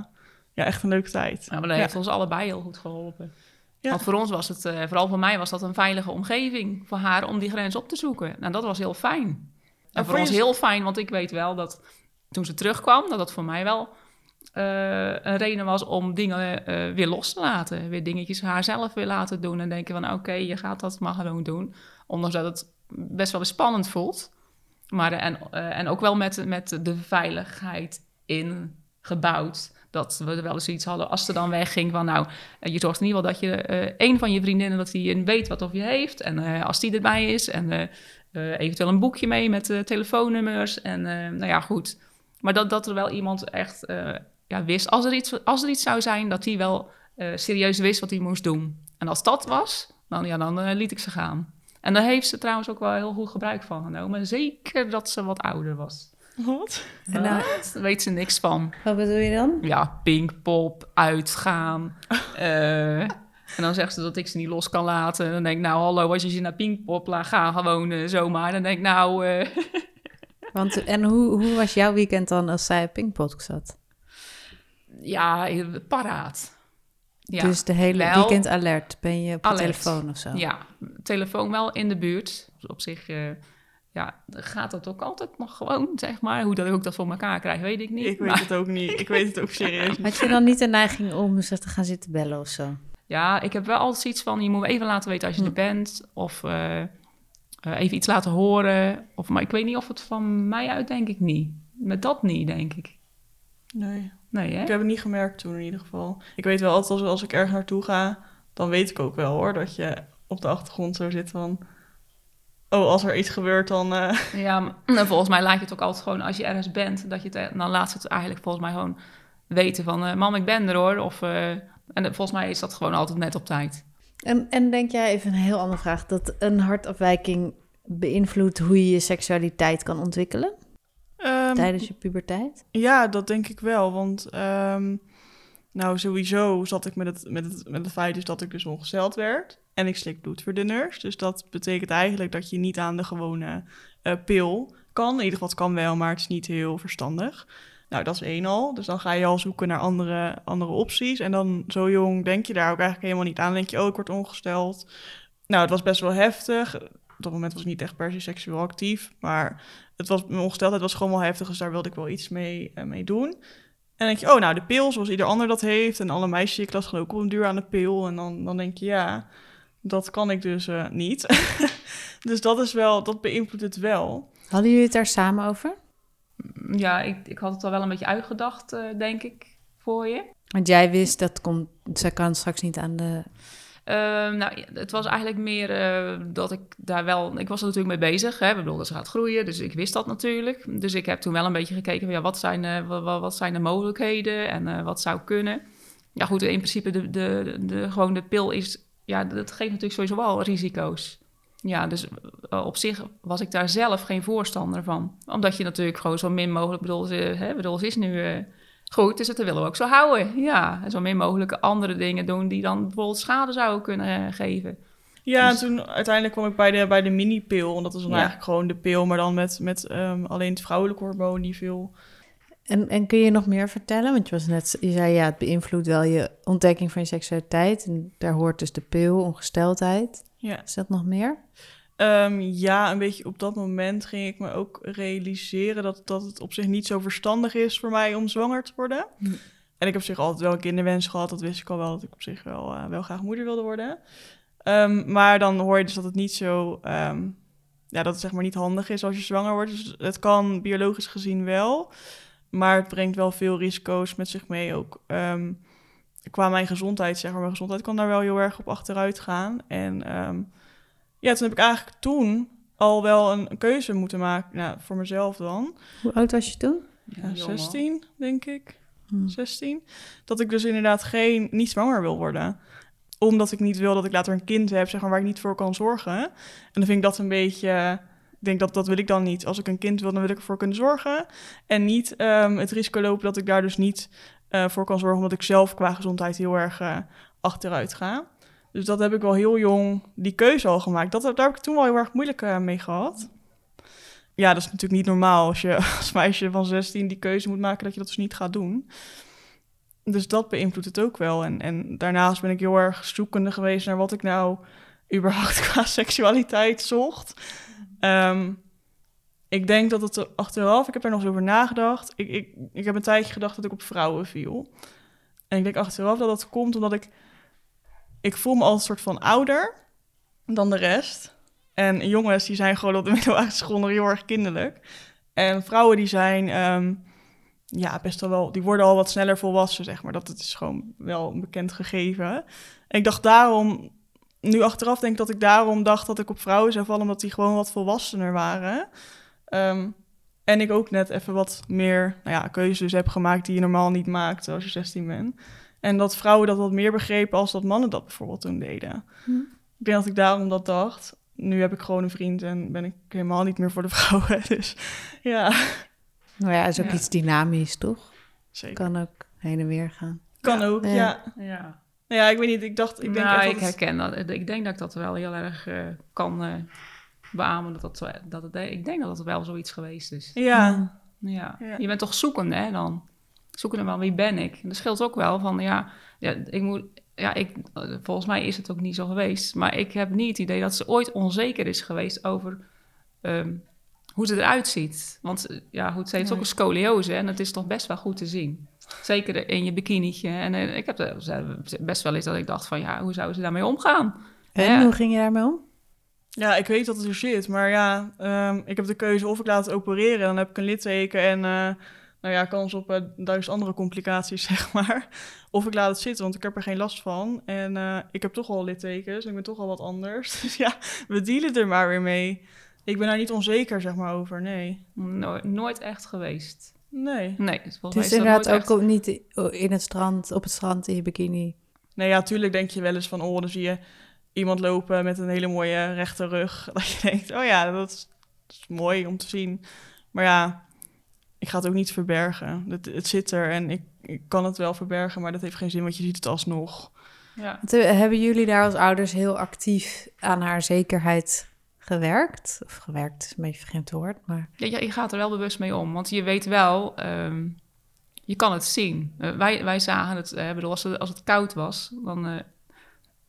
ja, echt een leuke tijd. Ja, maar dat Ja. heeft ons allebei heel goed geholpen. Ja. Want voor ons was het, eh, vooral voor mij was dat een veilige omgeving voor haar om die grens op te zoeken. Nou, dat was heel fijn. En voor voor ons je- heel fijn, want ik weet wel dat toen ze terugkwam, dat dat voor mij wel eh, een reden was om dingen eh, weer los te laten. Weer dingetjes haar zelf weer laten doen. En denken van oké, je gaat dat maar gewoon doen. Ondanks dat het best wel weer spannend voelt. Maar, en, en ook wel met, met de veiligheid ingebouwd. Dat we wel eens iets hadden als ze dan wegging van nou, eh, je zorgt in ieder geval dat je eh een van je vriendinnen dat die weet wat of je heeft. En eh, als die erbij is en eh, eh, eventueel een boekje mee met eh, telefoonnummers. En eh, nou ja, goed. Maar dat, dat er wel iemand echt eh, ja, wist, als er, iets, als er iets zou zijn, dat hij wel eh, serieus wist wat hij moest doen. En als dat was, dan, ja, dan eh, liet ik ze gaan. En daar heeft ze trouwens ook wel heel goed gebruik van genomen. Zeker dat ze wat ouder was. Wat? En Daar weet ze niks van. wat bedoel je dan? Ja, pinkpop, uitgaan. eh, en dan zegt ze dat ik ze niet los kan laten. Dan denk ik, nou hallo, als je ze naar pinkpop laat gaan, gewoon eh, zomaar. Dan denk ik, nou, eh, Want, en hoe, hoe was jouw weekend dan als zij op Pinkpot zat? ja, paraat. Ja. dus de hele wel weekend alert. Ben je op de telefoon of zo? Ja, telefoon wel in de buurt. Op zich ja, gaat dat ook altijd nog gewoon, zeg maar. Hoe dat ik ook dat voor elkaar krijg, weet ik niet. Ik weet Maar het ook niet. Ik weet het ook serieus niet. Had je dan niet de neiging om ze te gaan zitten bellen of zo? ja, ik heb wel altijd iets van, je moet even laten weten als je Hm. er bent. Of eh, eh, even iets laten horen. Of, maar ik weet niet of het van mij uit, denk ik niet. Met dat niet, denk ik. Nee. Nee, hè? Ik heb het niet gemerkt toen in ieder geval. Ik weet wel altijd als, als ik ergens naartoe ga, dan weet ik ook wel hoor, dat je op de achtergrond zo zit van... Oh, als er iets gebeurt, dan... eh, Ja, maar- volgens mij laat je het ook altijd gewoon als je ergens bent, dat je het, dan laat ze het eigenlijk volgens mij gewoon weten van, eh, mam, ik ben er hoor. Of, eh, en eh, volgens mij is dat gewoon altijd net op tijd. En, en denk jij, even een heel andere vraag, dat een hartafwijking beïnvloedt hoe je je seksualiteit kan ontwikkelen ehm, tijdens je puberteit? Ja, dat denk ik wel. Want ehm, nou, sowieso zat ik met het, met, het, met het feit dus dat ik dus ongesteld werd. En ik slik bloedverdunners. Dus dat betekent eigenlijk dat je niet aan de gewone eh, pil kan. In ieder geval, kan wel, maar het is niet heel verstandig. Nou, dat is één al. Dus dan ga je al zoeken naar andere, andere opties. En dan zo jong denk je daar ook eigenlijk helemaal niet aan. Dan denk je, oh, ik word ongesteld. Nou, het was best wel heftig. Op dat moment was ik niet echt per se seksueel actief. Maar het was, mijn ongesteldheid was gewoon wel heftig. Dus daar wilde ik wel iets mee, eh, mee doen. En dan denk je, oh, nou, de pil zoals ieder ander dat heeft. En alle meisjes die ik las gaan ook op een duur aan de pil. En dan, dan denk je, ja, dat kan ik dus eh, niet. dus dat is wel, dat beïnvloedt het wel. Hadden jullie het daar samen over? Ja, ik, ik had het al wel een beetje uitgedacht, eh, denk ik, voor je. Want jij wist dat komt, zij kan straks niet aan de. Ehm, nou, het was eigenlijk meer eh, dat ik daar wel... Ik was er natuurlijk mee bezig. Hè? Ik bedoel, dat ze gaat groeien, dus ik wist dat natuurlijk. Dus ik heb toen wel een beetje gekeken van... Ja, wat, zijn, eh, wa- wa- wat zijn de mogelijkheden en eh, wat zou kunnen? Ja, goed, in principe de, de, de, gewoon de pil is... Ja, dat geeft natuurlijk sowieso wel risico's. Ja, dus eh, op zich was ik daar zelf geen voorstander van. Omdat je natuurlijk gewoon zo min mogelijk... bedoel, ze, hè, bedoel, ze is nu... eh, Goed, dus dat willen we ook zo houden. Ja, en zo min mogelijke andere dingen doen die dan bijvoorbeeld schade zouden kunnen eh, geven. Ja, Dus- en toen uiteindelijk kwam ik bij de, bij de mini-pil. En dat is dan Ja. eigenlijk gewoon de pil, maar dan met, met ehm, alleen het vrouwelijke hormoon die veel... En, en kun je nog meer vertellen? Want je, was net, je zei ja, het beïnvloedt wel je ontdekking van je seksualiteit. En daar hoort dus de pil, ongesteldheid. Ja. Is dat nog meer? Ehm, ja, een beetje op dat moment ging ik me ook realiseren dat, dat het op zich niet zo verstandig is voor mij om zwanger te worden. Hm. En ik heb op zich altijd wel een kinderwens gehad. Dat wist ik al wel, dat ik op zich wel, eh, wel graag moeder wilde worden. Ehm, maar dan hoor je dus dat het niet zo... ehm, ja, dat het zeg maar niet handig is als je zwanger wordt. Dus het kan biologisch gezien wel. Maar het brengt wel veel risico's met zich mee ook. ehm, qua mijn gezondheid, zeg maar. Mijn gezondheid kan daar wel heel erg op achteruit gaan. En ehm, ja, toen heb ik eigenlijk toen al wel een, een keuze moeten maken. Nou, voor mezelf dan. Hoe oud was je toen? Ja, Jongen. 16, denk ik. Hm. 16. Dat ik dus inderdaad geen, niet zwanger wil worden. Omdat ik niet wil dat ik later een kind heb, zeg maar, waar ik niet voor kan zorgen. En dan vind ik dat een beetje... Ik denk dat dat wil ik dan niet. Als ik een kind wil, dan wil ik ervoor kunnen zorgen. En niet ehm, het risico lopen dat ik daar dus niet eh, voor kan zorgen... omdat ik zelf qua gezondheid heel erg eh, achteruit ga. Dus dat heb ik wel heel jong die keuze al gemaakt. Dat, daar heb ik toen wel heel erg moeilijk eh, mee gehad. Ja, dat is natuurlijk niet normaal als je als meisje van 16 die keuze moet maken dat je dat dus niet gaat doen. dus dat beïnvloedt het ook wel. En, en daarnaast ben ik heel erg zoekende geweest naar wat ik nou überhaupt qua seksualiteit zocht. Ehm, ik denk dat het achteraf, ik heb er nog eens over nagedacht. Ik, ik, ik heb een tijdje gedacht dat ik op vrouwen viel. En ik denk achteraf dat dat komt omdat ik... Ik voel me als een soort van ouder dan de rest. En jongens, die zijn gewoon op de middelbare school nog heel erg kinderlijk. En vrouwen die zijn... ehm, ja, best wel wel... Die worden al wat sneller volwassen, zeg maar. Dat het is gewoon wel een bekend gegeven. En ik dacht daarom... Nu achteraf denk ik dat ik daarom dacht dat ik op vrouwen zou vallen... omdat die gewoon wat volwassener waren. Ehm, en ik ook net even wat meer nou ja, keuzes heb gemaakt... die je normaal niet maakt als je 16 bent. En dat vrouwen dat wat meer begrepen... als dat mannen dat bijvoorbeeld toen deden. Hm. Ik denk dat ik daarom dat dacht. Nu heb ik gewoon een vriend en ben ik helemaal niet meer voor de vrouwen. Dus ja, Nou ja, is ook Ja. iets dynamisch, toch? zeker. Kan ook heen en weer gaan. Kan ook, Ja. ja. Ja. Nou ja, ik weet niet, ik dacht, ik denk nou, echt ik dat het- herken dat. Ik denk dat ik dat wel heel erg eh, kan eh beamen. Dat dat, dat het, ik denk dat het wel zoiets geweest is. Ja, Ja. Ja. Je bent toch zoekende, hè, dan? Zoekende wel, wie ben ik? En dat scheelt ook wel van, ja, ja ik moet... Ja, ik, volgens mij is het ook niet zo geweest. Maar ik heb niet het idee dat ze ooit onzeker is geweest over ehm, hoe ze eruit ziet. Want eh, ja, goed, ze heeft ook Nee. een scoliose en het is toch best wel goed te zien. Zeker in je bikinietje. En eh, ik heb er best wel eens dat ik dacht van, ja, hoe zou ze daarmee omgaan? En Ja. hoe ging je daarmee om? ja, ik weet dat het er zit. Maar ja, ehm, ik heb de keuze of ik laat het opereren. Dan heb ik een litteken en eh, nou ja, kans op eh, duizend andere complicaties, zeg maar. Of ik laat het zitten, want ik heb er geen last van. En eh, ik heb toch al littekens en ik ben toch al wat anders. Dus ja, we dealen er maar weer mee. Ik ben daar niet onzeker, zeg maar, over. Nee. Nooit, nooit echt geweest. Nee. Nee, dus Het is inderdaad ook echt- op- niet in het strand, op het strand in je bikini. Nee, ja, tuurlijk denk je wel eens van, oh, dan zie je iemand lopen met een hele mooie rechte rug. Dat je denkt, oh ja, dat is, dat is mooi om te zien. Maar ja, ik ga het ook niet verbergen. Het, het zit er en ik, ik kan het wel verbergen, maar dat heeft geen zin, want je ziet het alsnog. Ja. Hebben jullie daar als ouders heel actief aan haar zekerheid gewerkt? Of gewerkt is een beetje een vreemd woord, maar... Ja, ja, je gaat er wel bewust mee om. Want je weet wel, ehm, je kan het zien. Eh, wij, wij zagen het, eh, bedoel, als, het, als het koud was, dan, eh,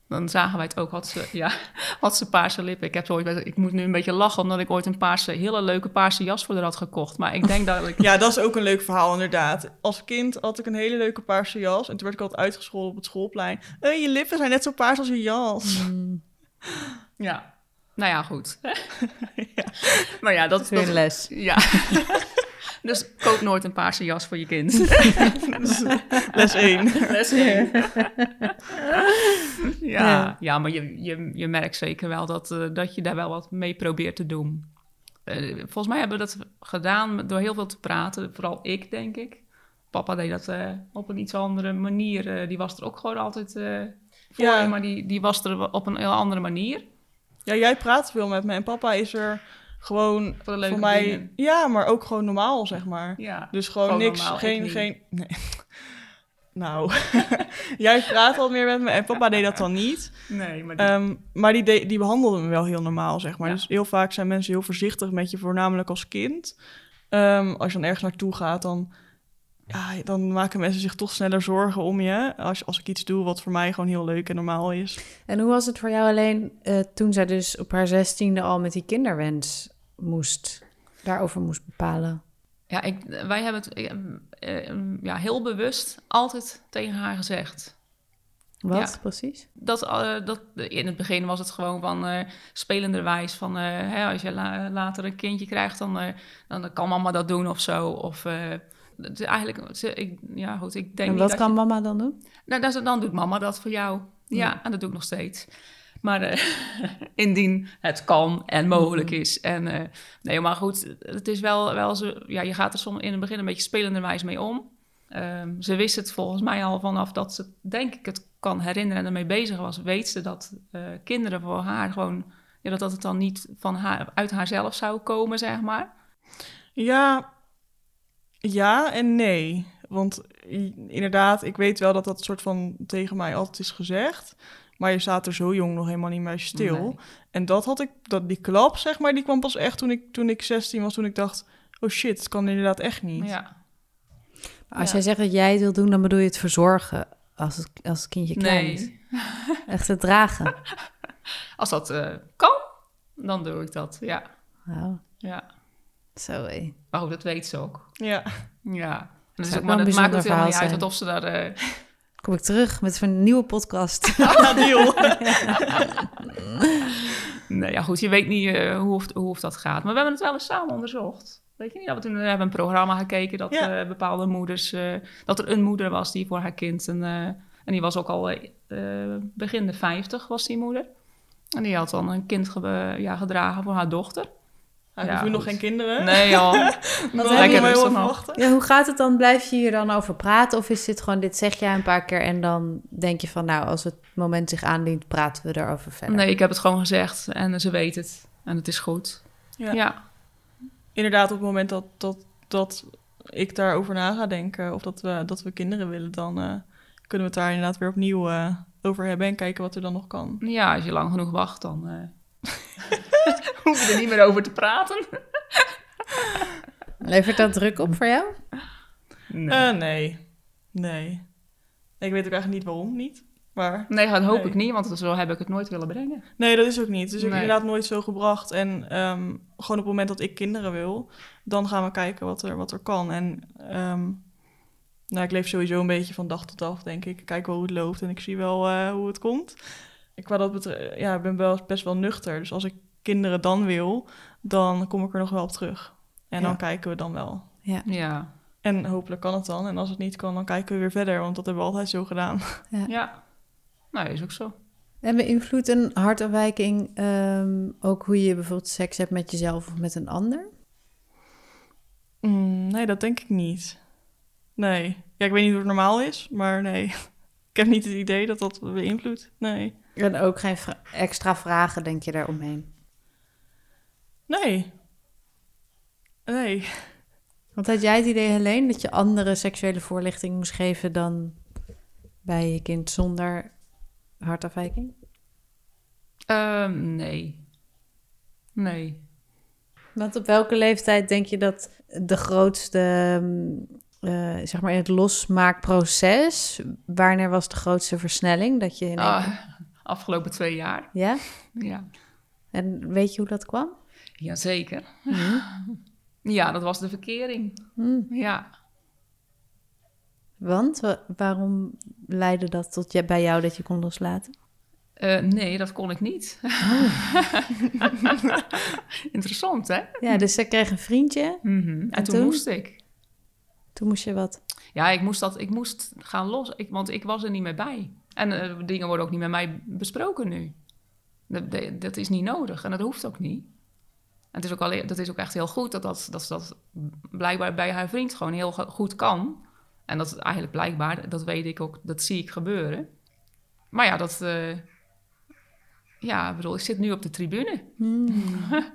dan zagen wij het ook. Had ze, ja, had ze paarse lippen. Ik, heb zo ooit, bij- ik moet nu een beetje lachen, omdat ik ooit een paarse, hele leuke paarse jas voor haar had gekocht. Maar ik denk dat ik... Ja, dat is ook een leuk verhaal, inderdaad. Als kind had ik een hele leuke paarse jas en toen werd ik altijd uitgescholden op het schoolplein. Eh, je lippen zijn net zo paars als je jas. Mm, Ja, nou ja, goed. Maar ja, dat, weer een les. ja. dus koop nooit een paarse jas voor je kind. Les 1. Les één. ja, Ja. ja, maar je, je, je merkt zeker wel dat, eh, dat je daar wel wat mee probeert te doen. Eh, volgens mij hebben we dat gedaan door heel veel te praten. Vooral ik, denk ik. Papa deed dat eh, op een iets andere manier. Die was er ook gewoon altijd voor Ja. maar die, die was er op een heel andere manier. Ja, jij praat veel met me en papa is er gewoon Voor voor mij... dingen. Ja, maar ook gewoon normaal, zeg maar. Ja. Dus gewoon, Gewoon niks, normaal, geen, geen... Nee. Nou, jij praat al meer met me en papa deed dat dan niet. Nee, maar die- Ehm, maar die, de- die behandelde me wel heel normaal, zeg maar. Ja. Dus heel vaak zijn mensen heel voorzichtig met je, voornamelijk als kind. Ehm, als je dan ergens naartoe gaat, dan, ja, dan maken mensen zich toch sneller zorgen om je. Als, als ik iets doe wat voor mij gewoon heel leuk en normaal is. En hoe was het voor jou alleen eh, toen zij dus op haar zestiende al met die kinderwens moest, daarover moest bepalen? Ja, ik, wij hebben het eh, eh, ja, heel bewust altijd tegen haar gezegd. Wat Ja. precies? Dat, eh, dat, in het begin was het gewoon van eh spelenderwijs. Van eh, hè, als je la- later een kindje krijgt, dan, eh, dan kan mama dat doen of zo. Of eh, het is eigenlijk, ze- ik, ja goed, ik denk En niet wat dat kan je- mama dan doen? nou, dan, dan doet mama dat voor jou. Ja, Ja. en dat doe ik nog steeds. Maar eh, indien het kan en mogelijk Mhm. is. En eh, nee, maar goed, het is wel, wel zo. Ja, je gaat er soms in het begin een beetje spelenderwijs mee om. Ehm, ze wist het volgens mij al vanaf dat ze, denk ik, het kan herinneren en ermee bezig was. Weet ze dat eh, kinderen voor haar gewoon. Ja, dat, dat het dan niet van haar, uit haarzelf zou komen, zeg maar. Ja, ja en nee. Want inderdaad, ik weet wel dat dat soort van tegen mij altijd is gezegd. Maar je staat er zo jong nog helemaal niet bij stil. Nee. En dat had ik, dat, die klap, zeg maar, die kwam pas echt toen ik, toen ik 16 was. Toen ik dacht, oh shit, het kan inderdaad echt niet. Ja, Als Ja. jij zegt dat jij het wil doen, dan bedoel je het verzorgen als het, als het kindje klein is. Nee, Echt het dragen. als dat eh, kan, dan doe ik dat. Ja, ja. zo hé. Goed, dat weet ze ook. Ja. Ja. En dat is ook, maar dat een maakt het helemaal niet uit of ze daar... eh, Kom ik terug met zo'n nieuwe podcast. Deal. Nee, ja goed, je weet niet eh, hoe, of, hoe of dat gaat. Maar we hebben het wel eens samen onderzocht. Weet je niet? Dat we toen hebben we een programma gekeken dat Ja. eh, bepaalde moeders... eh, dat er een moeder was die voor haar kind... Een, eh, en die was ook al eh, eh, begin de 50 was die moeder. En die had dan een kind ge- ja, gedragen voor haar dochter. Hij Ja, nu nog geen kinderen. Nee joh. Dan heb je heel wachten. Ja, hoe gaat het dan? Blijf je hier dan over praten? Of is dit gewoon, dit zeg jij een paar keer en dan denk je van, nou, als het moment zich aandient, praten we erover verder. Nee, ik heb het gewoon gezegd en ze weet het. En het is goed. Ja. ja. Inderdaad, op het moment dat, dat, dat ik daarover na ga denken... of dat we, dat we kinderen willen... dan eh, kunnen we het daar inderdaad weer opnieuw eh, over hebben... en kijken wat er dan nog kan. Ja, als je lang genoeg wacht, dan eh, hoef je er niet meer over te praten. Levert dat druk op voor jou? Nee, Eh, nee. Nee. Ik weet ook eigenlijk niet waarom niet. Maar nee dat hoop nee. ik niet, want zo heb ik het nooit willen brengen. nee, dat is ook niet. Is ook Nee. inderdaad nooit zo gebracht. En ehm, gewoon op het moment dat ik kinderen wil... dan gaan we kijken wat er, wat er kan. En ehm, nou, ik leef sowieso een beetje van dag tot dag, denk ik. Ik kijk wel hoe het loopt en ik zie wel eh, hoe het komt. Dat betre- ja, ik ben wel best wel nuchter. Dus als ik kinderen dan wil, dan kom ik er nog wel op terug. En dan Ja. kijken we dan wel. Ja, En hopelijk kan het dan. En als het niet kan, dan kijken we weer verder. Want dat hebben we altijd zo gedaan. ja. Nou, is ook zo. En beïnvloedt een hartafwijking ehm, ook hoe je bijvoorbeeld seks hebt met jezelf of met een ander? Mm, nee, dat denk ik niet. Nee. Ja, ik weet niet hoe het normaal is, maar nee. ik heb niet het idee dat dat beïnvloedt. Nee. En ook geen vra- extra vragen, denk je, daaromheen? Nee. Nee. Want had jij het idee, Helene, dat je andere seksuele voorlichting moest geven dan bij je kind zonder hartafwijking? Ehm, nee. Nee. Want op welke leeftijd denk je dat de grootste, ehm, eh, zeg maar, in het losmaakproces, wanneer was de grootste versnelling? Dat je in Ah, afgelopen twee jaar. Ja? Ja. En weet je hoe dat kwam? Jazeker. Mhm. Ja, dat was de verkering. Hm. Ja. Want wa- waarom leidde dat tot je, bij jou dat je kon loslaten? Eh, nee, dat kon ik niet. Interessant, hè? Ja, dus ze kreeg een vriendje. Mhm. En, En toen, toen? moest ik. Toen moest je wat. Ja, ik moest, dat, ik moest gaan los, ik, want ik was er niet meer bij. En eh, dingen worden ook niet met mij besproken nu. Dat, dat- is niet nodig en dat hoeft ook niet. En het is ook dat is ook echt heel goed dat, dat, dat dat blijkbaar bij haar vriend gewoon heel go- goed kan. En dat is eigenlijk blijkbaar, dat weet ik ook, dat zie ik gebeuren. Maar ja, dat... eh, ja, ik bedoel, ik zit nu op de tribune.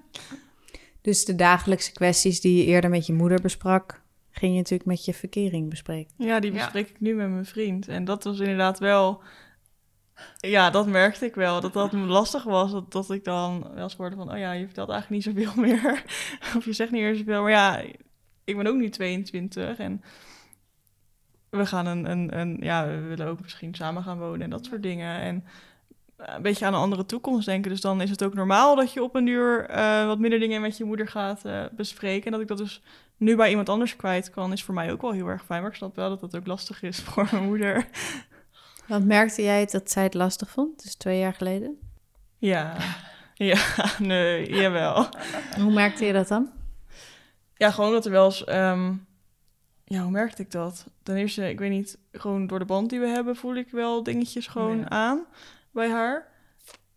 Dus de dagelijkse kwesties die je eerder met je moeder besprak, ging je natuurlijk met je verkering bespreken. Ja, die Ja. bespreek ik nu met mijn vriend. En dat was inderdaad wel... Ja, dat merkte ik wel. Dat dat lastig was. Dat, dat ik dan wel eens hoorde van... Oh ja, je vertelt eigenlijk niet zoveel meer. of je zegt niet meer zoveel. Maar ja, ik ben ook nu 22. En we gaan een... een, een ja, we willen ook misschien samen gaan wonen en dat soort dingen. En een beetje aan een andere toekomst denken. Dus dan is het ook normaal dat je op een uur eh, wat minder dingen met je moeder gaat eh, bespreken. En dat ik dat dus nu bij iemand anders kwijt kan, is voor mij ook wel heel erg fijn. Maar ik snap wel dat dat ook lastig is voor mijn moeder. Want merkte jij dat zij het lastig vond? Dus twee jaar geleden. Ja, ja, nee, jawel. Hoe merkte je dat dan? Ja, gewoon dat er wel eens... ehm, ja, hoe merkte ik dat? Ten eerste, ik weet niet, gewoon door de band die we hebben... voel ik wel dingetjes gewoon Ja. aan bij haar.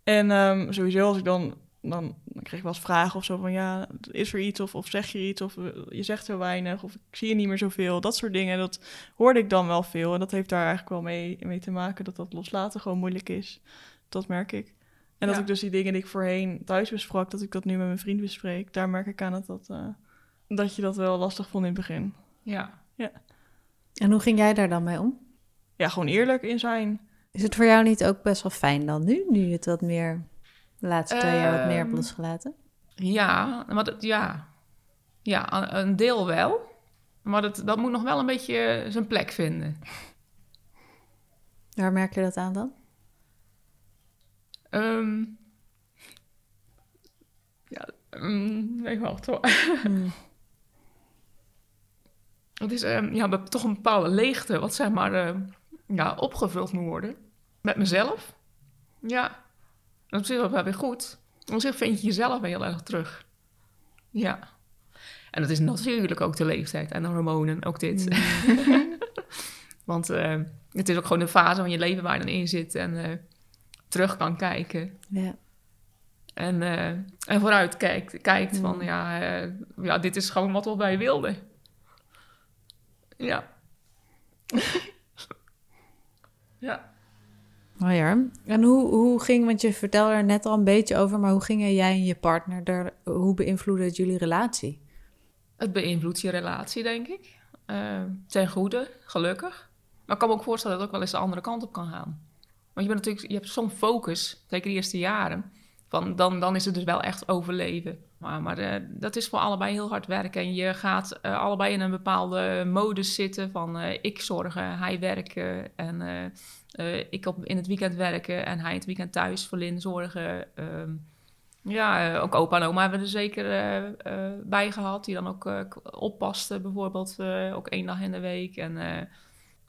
En ehm, sowieso als ik dan... Dan, dan kreeg ik wel eens vragen of zo van... Ja, is er iets? Of, of zeg je iets? Of eh, je zegt zo weinig? Of ik zie je niet meer zoveel? Dat soort dingen, dat hoorde ik dan wel veel. En dat heeft daar eigenlijk wel mee, mee te maken... dat dat loslaten gewoon moeilijk is. Dat merk ik. En dat Ja. ik dus die dingen die ik voorheen thuis besprak... dat ik dat nu met mijn vriend bespreek. Daar merk ik aan dat dat... eh, dat je dat wel lastig vond in het begin. Ja. En hoe ging jij daar dan mee om? Ja, gewoon eerlijk in zijn. Is het voor jou niet ook best wel fijn dan nu? Nu je het wat meer, de laatste twee jaar wat meer Ehm, losgelaten? Ja, maar dat, ja. Ja, een- deel wel. Maar dat, dat moet nog wel een beetje zijn plek vinden. Waar merk je dat aan dan? Ehm ja, um, even wachten hoor. Hmm. Het is ehm, ja, toch een bepaalde leegte wat zeg maar ehm, ja, opgevuld moet worden. Met mezelf. Ja, dat is wel weer goed. Op zich vind je jezelf heel erg terug. Ja. En dat is natuurlijk ook de leeftijd en de hormonen, ook dit. Want eh, het is ook gewoon de fase van je leven waar je dan in zit en eh, terug kan kijken. Ja. En, eh, en vooruit kijkt, kijkt Mm. van ja, ja, dit is gewoon wat wij wilden. Ja. ja. Mooi hoor. En hoe, hoe ging, want je vertelde er net al een beetje over, maar hoe gingen jij en je partner er, hoe beïnvloedde het jullie relatie? Het beïnvloedt je relatie, denk ik. Eh, ten goede, gelukkig. Maar ik kan me ook voorstellen dat het ook wel eens de andere kant op kan gaan. Want je, bent natuurlijk, je hebt zo'n focus, zeker de eerste jaren. Van dan, dan is het dus wel echt overleven. Maar, maar eh, dat is voor allebei heel hard werken. En je gaat eh, allebei in een bepaalde modus zitten van eh, ik zorgen, hij werken. En ik op, in het weekend werken en hij het weekend thuis voor Lin zorgen. Ehm, ja, ook opa en oma hebben er zeker bij gehad. Die dan ook oppasten, bijvoorbeeld ook één dag in de week. En,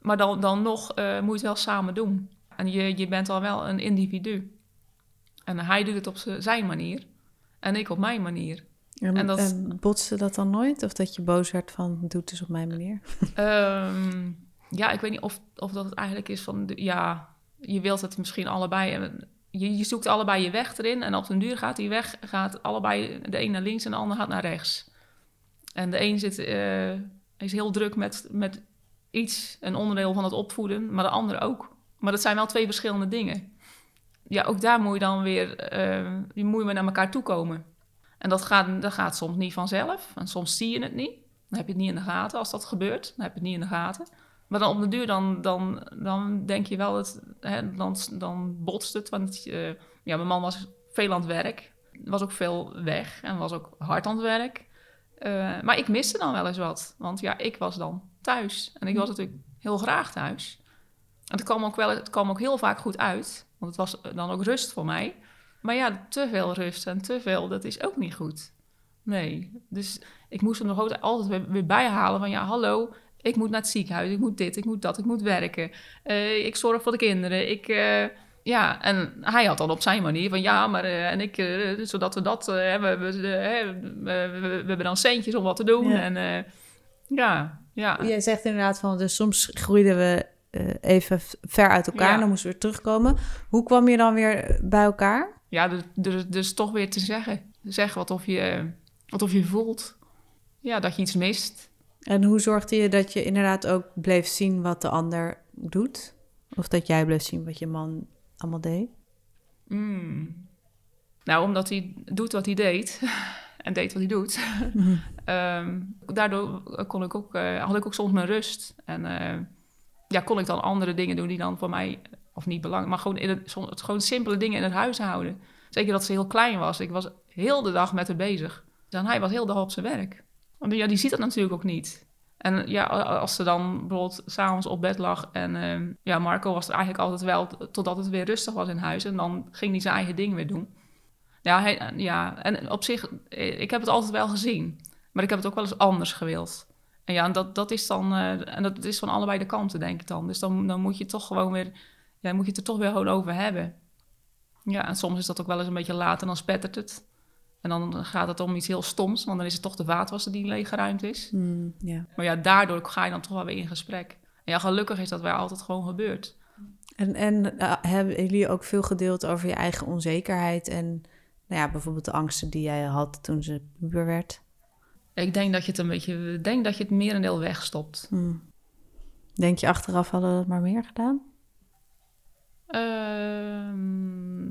maar dan, dan nog moet je het wel samen doen. En je, je bent al wel een individu. En hij doet het op zijn manier. En ik op mijn manier. En, En dat- en botste dat dan nooit? Of dat je boos werd van, doe het dus op mijn manier? Ehm, ja, ik weet niet of, of dat het eigenlijk is van... ja, je wilt het misschien allebei... en Je, je zoekt allebei je weg erin. En op den duur gaat die weg... Gaat allebei de een naar links en de ander gaat naar rechts. En de een zit, eh, is heel druk met, met iets, een onderdeel van het opvoeden. Maar de ander ook. Maar dat zijn wel twee verschillende dingen. Ja, ook daar moet je dan weer... eh, je moet je naar elkaar toekomen. En dat gaat, dat gaat soms niet vanzelf. En soms zie je het niet. Dan heb je het niet in de gaten als dat gebeurt. Dan heb je het niet in de gaten. Maar dan op de duur, dan, dan, dan denk je wel, dat, hè, dan, dan botst het. Want eh, ja, mijn man was veel aan het werk. Was ook veel weg en was ook hard aan het werk. Eh, maar ik miste dan wel eens wat. Want ja, ik was dan thuis. En ik was natuurlijk heel graag thuis. En het kwam ook, wel, het kwam ook heel vaak goed uit. Want het was dan ook rust voor mij. Maar ja, te veel rust en te veel, dat is ook niet goed. Nee, dus ik moest hem nog ook altijd weer, bijhalen van... ja, hallo, ik moet naar het ziekenhuis, ik moet dit, ik moet dat, ik moet werken. Eh, ik zorg voor de kinderen, ik... eh, ja, en hij had dan op zijn manier van ja, maar eh, en ik, eh, zodat we dat, eh, we, we, eh, we, hebben dan centjes om wat te doen. Ja. En eh, ja, ja. Jij zegt inderdaad van, dus soms groeiden we eh, even v- ver uit elkaar, Ja. dan moesten we weer terugkomen. Hoe kwam je dan weer bij elkaar? Ja, dus, dus, dus toch weer te zeggen. Zeg wat of je, wat of je voelt. Ja, dat je iets mist. En hoe zorgde je dat je inderdaad ook bleef zien wat de ander doet? Of dat jij bleef zien wat je man allemaal deed? Mm. Nou, omdat hij doet wat hij deed. en deed wat hij doet. Ehm, daardoor kon ik ook, eh, had ik ook soms mijn rust. En eh, ja, kon ik dan andere dingen doen die dan voor mij... Of niet belangrijk, maar gewoon, in het, gewoon simpele dingen in het huishouden. Zeker dat ze heel klein was. Ik was heel de dag met haar bezig. Dan hij was heel de dag op zijn werk. Want ja, die ziet dat natuurlijk ook niet. En ja, als ze dan bijvoorbeeld s'avonds op bed lag en ehm, ja, Marco was er eigenlijk altijd wel totdat het weer rustig was in huis. En dan ging hij zijn eigen ding weer doen. Ja, hij, ja, en op zich, eh, ik heb het altijd wel gezien. Maar ik heb het ook wel eens anders gewild. En ja, en dat, dat is dan, eh, en dat is van allebei de kanten, denk ik dan. Dus dan, dan moet je toch gewoon weer, ja, moet je het er toch weer gewoon over hebben. Ja, en soms is dat ook wel eens een beetje laat en dan spettert het. En dan gaat het om iets heel stoms, want dan is het toch de vaatwasser die leeggeruimd is. Hmm. Maar ja, daardoor ga je dan toch wel weer in gesprek. En ja, gelukkig is dat wel altijd gewoon gebeurd. En, en eh, hebben jullie ook veel gedeeld over je eigen onzekerheid en nou ja, bijvoorbeeld de angsten die jij had toen ze puber werd? Ik denk dat je het een beetje, denk dat je het merendeel wegstopt. Hmm. Denk je achteraf hadden we dat maar meer gedaan? Ehm,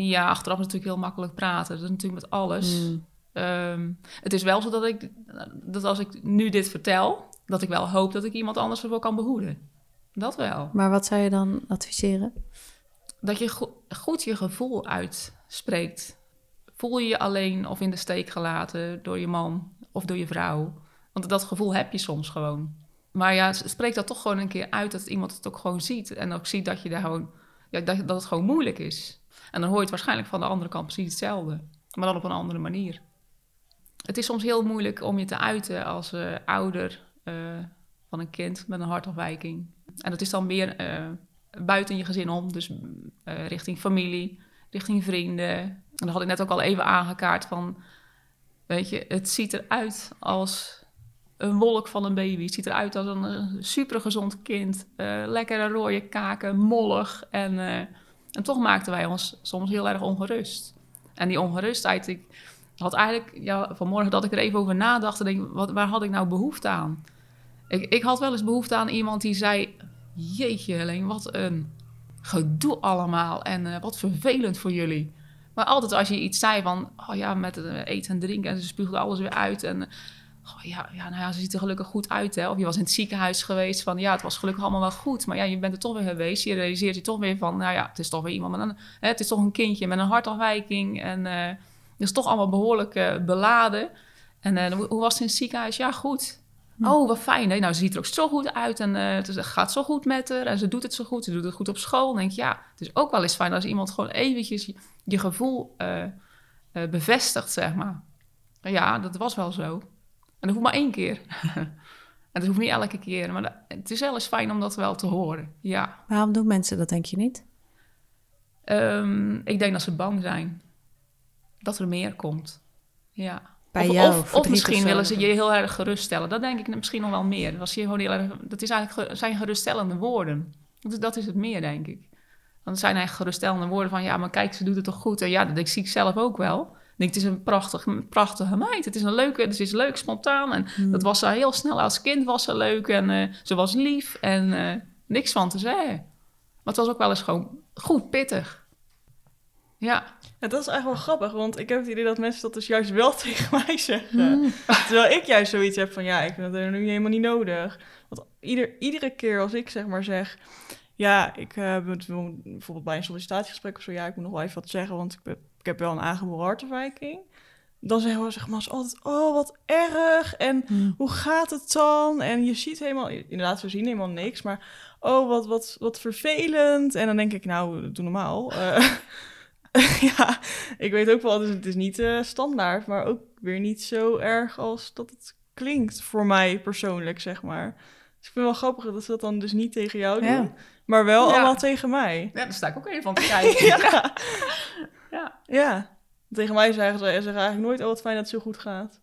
ja, achteraf is natuurlijk heel makkelijk praten. Dat is natuurlijk met alles. Hmm. Ehm, het is wel zo dat ik, dat als ik nu dit vertel, dat ik wel hoop dat ik iemand anders ervoor kan behoeden. Dat wel. Maar wat zou je dan adviseren? Dat je go- goed je gevoel uitspreekt. Voel je je alleen of in de steek gelaten door je man of door je vrouw? Want dat gevoel heb je soms gewoon. Maar ja, spreek dat toch gewoon een keer uit dat iemand het ook gewoon ziet. En ook ziet dat je daar gewoon, ja, dat, dat het gewoon moeilijk is. En dan hoor je het waarschijnlijk van de andere kant precies hetzelfde. Maar dan op een andere manier. Het is soms heel moeilijk om je te uiten als uh, ouder uh, van een kind met een hartafwijking. En dat is dan meer uh, buiten je gezin om, dus richting familie, richting vrienden. En dat had ik net ook al even aangekaart van, weet je, het ziet eruit als een wolk van een baby. Het ziet eruit als een supergezond kind. lekkere rode kaken, mollig. En, en toch maakten wij ons soms heel erg ongerust. En die ongerustheid, ik had eigenlijk vanmorgen dat ik er even over nadacht, denk wat, waar had ik nou behoefte aan? Ik, ik had wel eens behoefte aan iemand die zei, jeetje Helene, wat een gedoe allemaal en uh, wat vervelend voor jullie. Maar altijd als je iets zei van, oh ja, met het eten en drinken en ze spuugde alles weer uit en... Oh ja, ja, nou ja, ze ziet er gelukkig goed uit. Hè? Of je was in het ziekenhuis geweest van ja, het was gelukkig allemaal wel goed. Maar ja, je bent er toch weer geweest. Je realiseert je toch weer van, nou ja, het is toch weer iemand met een, hè, het is toch een kindje met een hartafwijking. En uh, is toch allemaal behoorlijk beladen. En hoe was het in het ziekenhuis? Ja, goed. Hm. Oh, wat fijn. Hè? Nou, ze ziet er ook zo goed uit en uh, het gaat zo goed met haar. En ze doet het zo goed. Ze doet het goed op school. Dan denk je, ja, het is ook wel eens fijn als iemand gewoon eventjes je, je gevoel bevestigt, zeg maar. Ja, dat was wel zo. En dat hoeft maar één keer. en dat hoeft niet elke keer. Maar dat, het is wel eens fijn om dat wel te horen, ja. Waarom doen mensen dat, denk je niet? Um, ik denk dat ze bang zijn dat er meer komt. Ja. Bij of, jou? Of, of misschien willen ze je heel erg geruststellen. Dat denk ik misschien nog wel meer. Als je gewoon heel erg, dat is eigenlijk, zijn geruststellende woorden. Dat, dat is het meer, denk ik. Want het zijn eigenlijk geruststellende woorden van... ja, maar kijk, ze doet het toch goed. En ja, dat zie ik zelf ook wel. Ik denk, het is een prachtig, prachtige meid. Het is een leuke, het is leuk, spontaan. En Hmm. dat was ze heel snel. Als kind was ze leuk en uh, ze was lief. En uh, niks van te zeggen. Maar het was ook wel eens gewoon goed pittig. Ja. ja. dat is eigenlijk wel grappig, want ik heb het idee dat mensen dat dus juist wel tegen mij zeggen. Mm. Terwijl ik juist zoiets heb van, ja, ik vind dat nu helemaal niet nodig. Want ieder, iedere keer als ik zeg maar zeg, ja, ik heb uh, bijvoorbeeld bij een sollicitatiegesprek of zo, ja, ik moet nog wel even wat zeggen, want ik, heb, ik heb wel een aangeboren hartafwijking. Dan zeggen we zeg maar altijd, oh, wat erg, en mm. hoe gaat het dan? En je ziet helemaal, inderdaad, we zien helemaal niks, maar oh, wat, wat, wat vervelend. En dan denk ik, nou, doe normaal. Uh, ja, ik weet ook wel, dus het is niet uh, standaard, maar ook weer niet zo erg als dat het klinkt voor mij persoonlijk, zeg maar. Dus ik vind het wel grappig dat ze dat dan dus niet tegen jou doen, ja. maar wel ja. allemaal tegen mij. Ja, daar sta ik ook even van te kijken. ja. ja. ja. Tegen mij zeggen ze, zeggen eigenlijk nooit, oh wat fijn dat het zo goed gaat.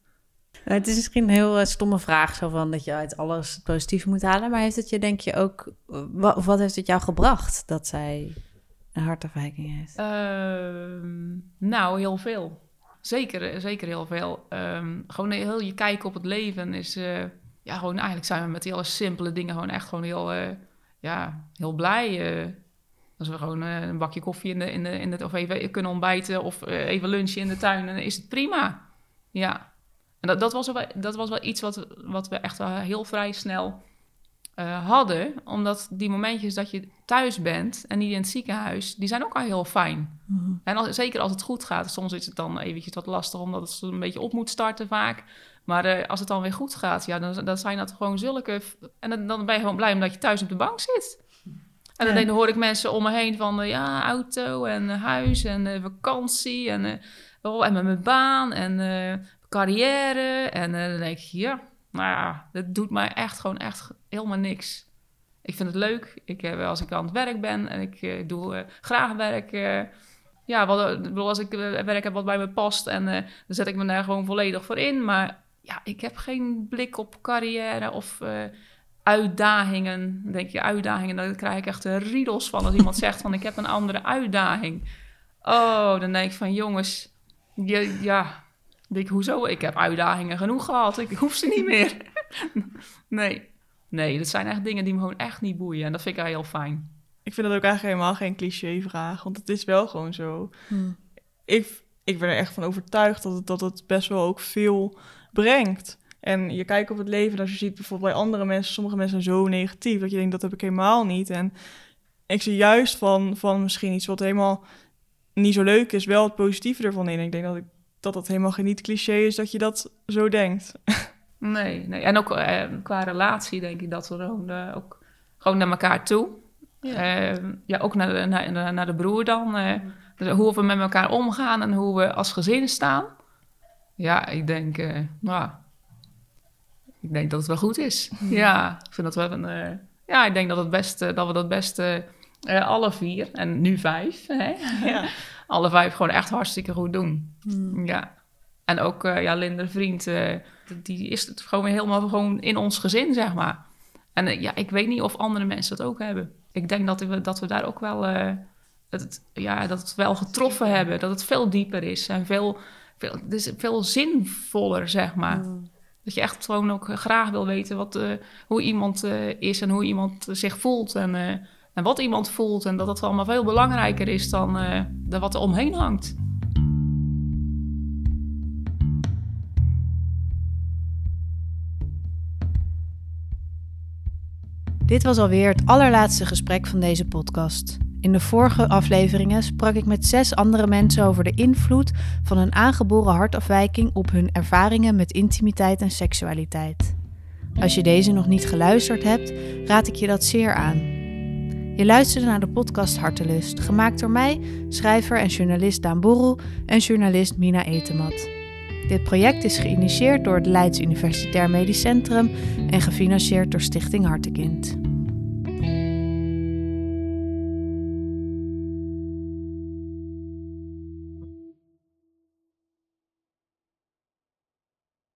Het is misschien een heel uh, stomme vraag, zo van dat je uit alles het positieve moet halen. Maar heeft het je, denk je, ook, wat, of wat heeft het jou gebracht dat zij een hartafwijking heeft? Uh, nou, heel veel. Zeker, zeker heel veel. Um, gewoon heel je kijken op het leven is... Uh, ja, gewoon eigenlijk zijn we met die hele simpele dingen gewoon echt gewoon heel, uh, ja, heel blij. Uh, als we gewoon een bakje koffie in de, in de, in de, of even kunnen ontbijten of even lunchen in de tuin, dan is het prima. Ja. En dat, dat, was, wel, dat was wel iets wat, wat we echt wel heel vrij snel uh, hadden. Omdat die momentjes dat je thuis bent en niet in het ziekenhuis, die zijn ook al heel fijn. Mm-hmm. En als, zeker als het goed gaat. Soms is het dan eventjes wat lastig omdat het een beetje op moet starten vaak. Maar uh, als het dan weer goed gaat, ja, dan, dan zijn dat gewoon zulke... En dan, dan ben je gewoon blij omdat je thuis op de bank zit. En dan, ja. dan hoor ik mensen om me heen van uh, ja, auto en huis en vakantie en, oh, en met mijn baan en carrière. En dan denk ik, ja, nou ja, dat doet mij echt gewoon echt helemaal niks. Ik vind het leuk. Ik, uh, als ik aan het werk ben en ik uh, doe uh, graag werk. ja, wat, als ik werk heb wat bij me past en dan zet ik me daar gewoon volledig voor in. Maar ja, ik heb geen blik op carrière of uitdagingen. Dan denk je uitdagingen, dan krijg ik echt riedels van als iemand zegt van ik heb een andere uitdaging. Oh, dan denk ik van jongens, je, ja, denk ik, hoezo? Ik heb uitdagingen genoeg gehad. Ik hoef ze niet meer. nee. Nee, dat zijn echt dingen die me gewoon echt niet boeien. En dat vind ik heel fijn. Ik vind dat ook eigenlijk helemaal geen cliché-vraag. Want het is wel gewoon zo. Hmm. Ik, ik ben er echt van overtuigd dat het, dat het best wel ook veel brengt. En je kijkt op het leven, als je ziet bijvoorbeeld bij andere mensen... sommige mensen zijn zo negatief, dat je denkt, dat heb ik helemaal niet. En ik zie juist van, van misschien iets wat helemaal niet zo leuk is... wel het positieve ervan in. En ik denk dat ik dat dat helemaal geen niet cliché is dat je dat zo denkt. Nee, nee. En ook eh, qua relatie denk ik dat we gewoon, eh, ook, gewoon naar elkaar toe. Ja, ja ook naar de, naar, naar de broer dan. eh, dus hoe we met elkaar omgaan en hoe we als gezin staan. Ja, ik denk, eh, nou, ik denk dat het wel goed is. Ja, ik vind dat we een, eh, ja, ik denk dat, het beste, dat we dat beste eh, alle vier, en nu vijf, hè? Ja. alle vijf gewoon echt hartstikke goed doen. Hmm. Ja. En ook, eh ja, Linde, vriend, eh, die is het gewoon weer helemaal gewoon in ons gezin, zeg maar. En eh, ja, ik weet niet of andere mensen dat ook hebben. Ik denk dat we, dat we daar ook wel, dat het, ja, dat het wel getroffen hebben. Dat het veel dieper is en veel, veel, het is veel zinvoller, zeg maar. Dat je echt gewoon ook graag wil weten wat, hoe iemand is en hoe iemand zich voelt. En, en wat iemand voelt. En dat dat allemaal veel belangrijker is dan, eh, dan wat er omheen hangt. Dit was alweer het allerlaatste gesprek van deze podcast. In de vorige afleveringen sprak ik met zes andere mensen over de invloed van een aangeboren hartafwijking op hun ervaringen met intimiteit en seksualiteit. Als je deze nog niet geluisterd hebt, raad ik je dat zeer aan. Je luisterde naar de podcast Hartelust, gemaakt door mij, schrijver en journalist Daan Borrel en journalist Mina Etemat. Dit project is geïnitieerd door het Leids Universitair Medisch Centrum en gefinancierd door Stichting Hartekind.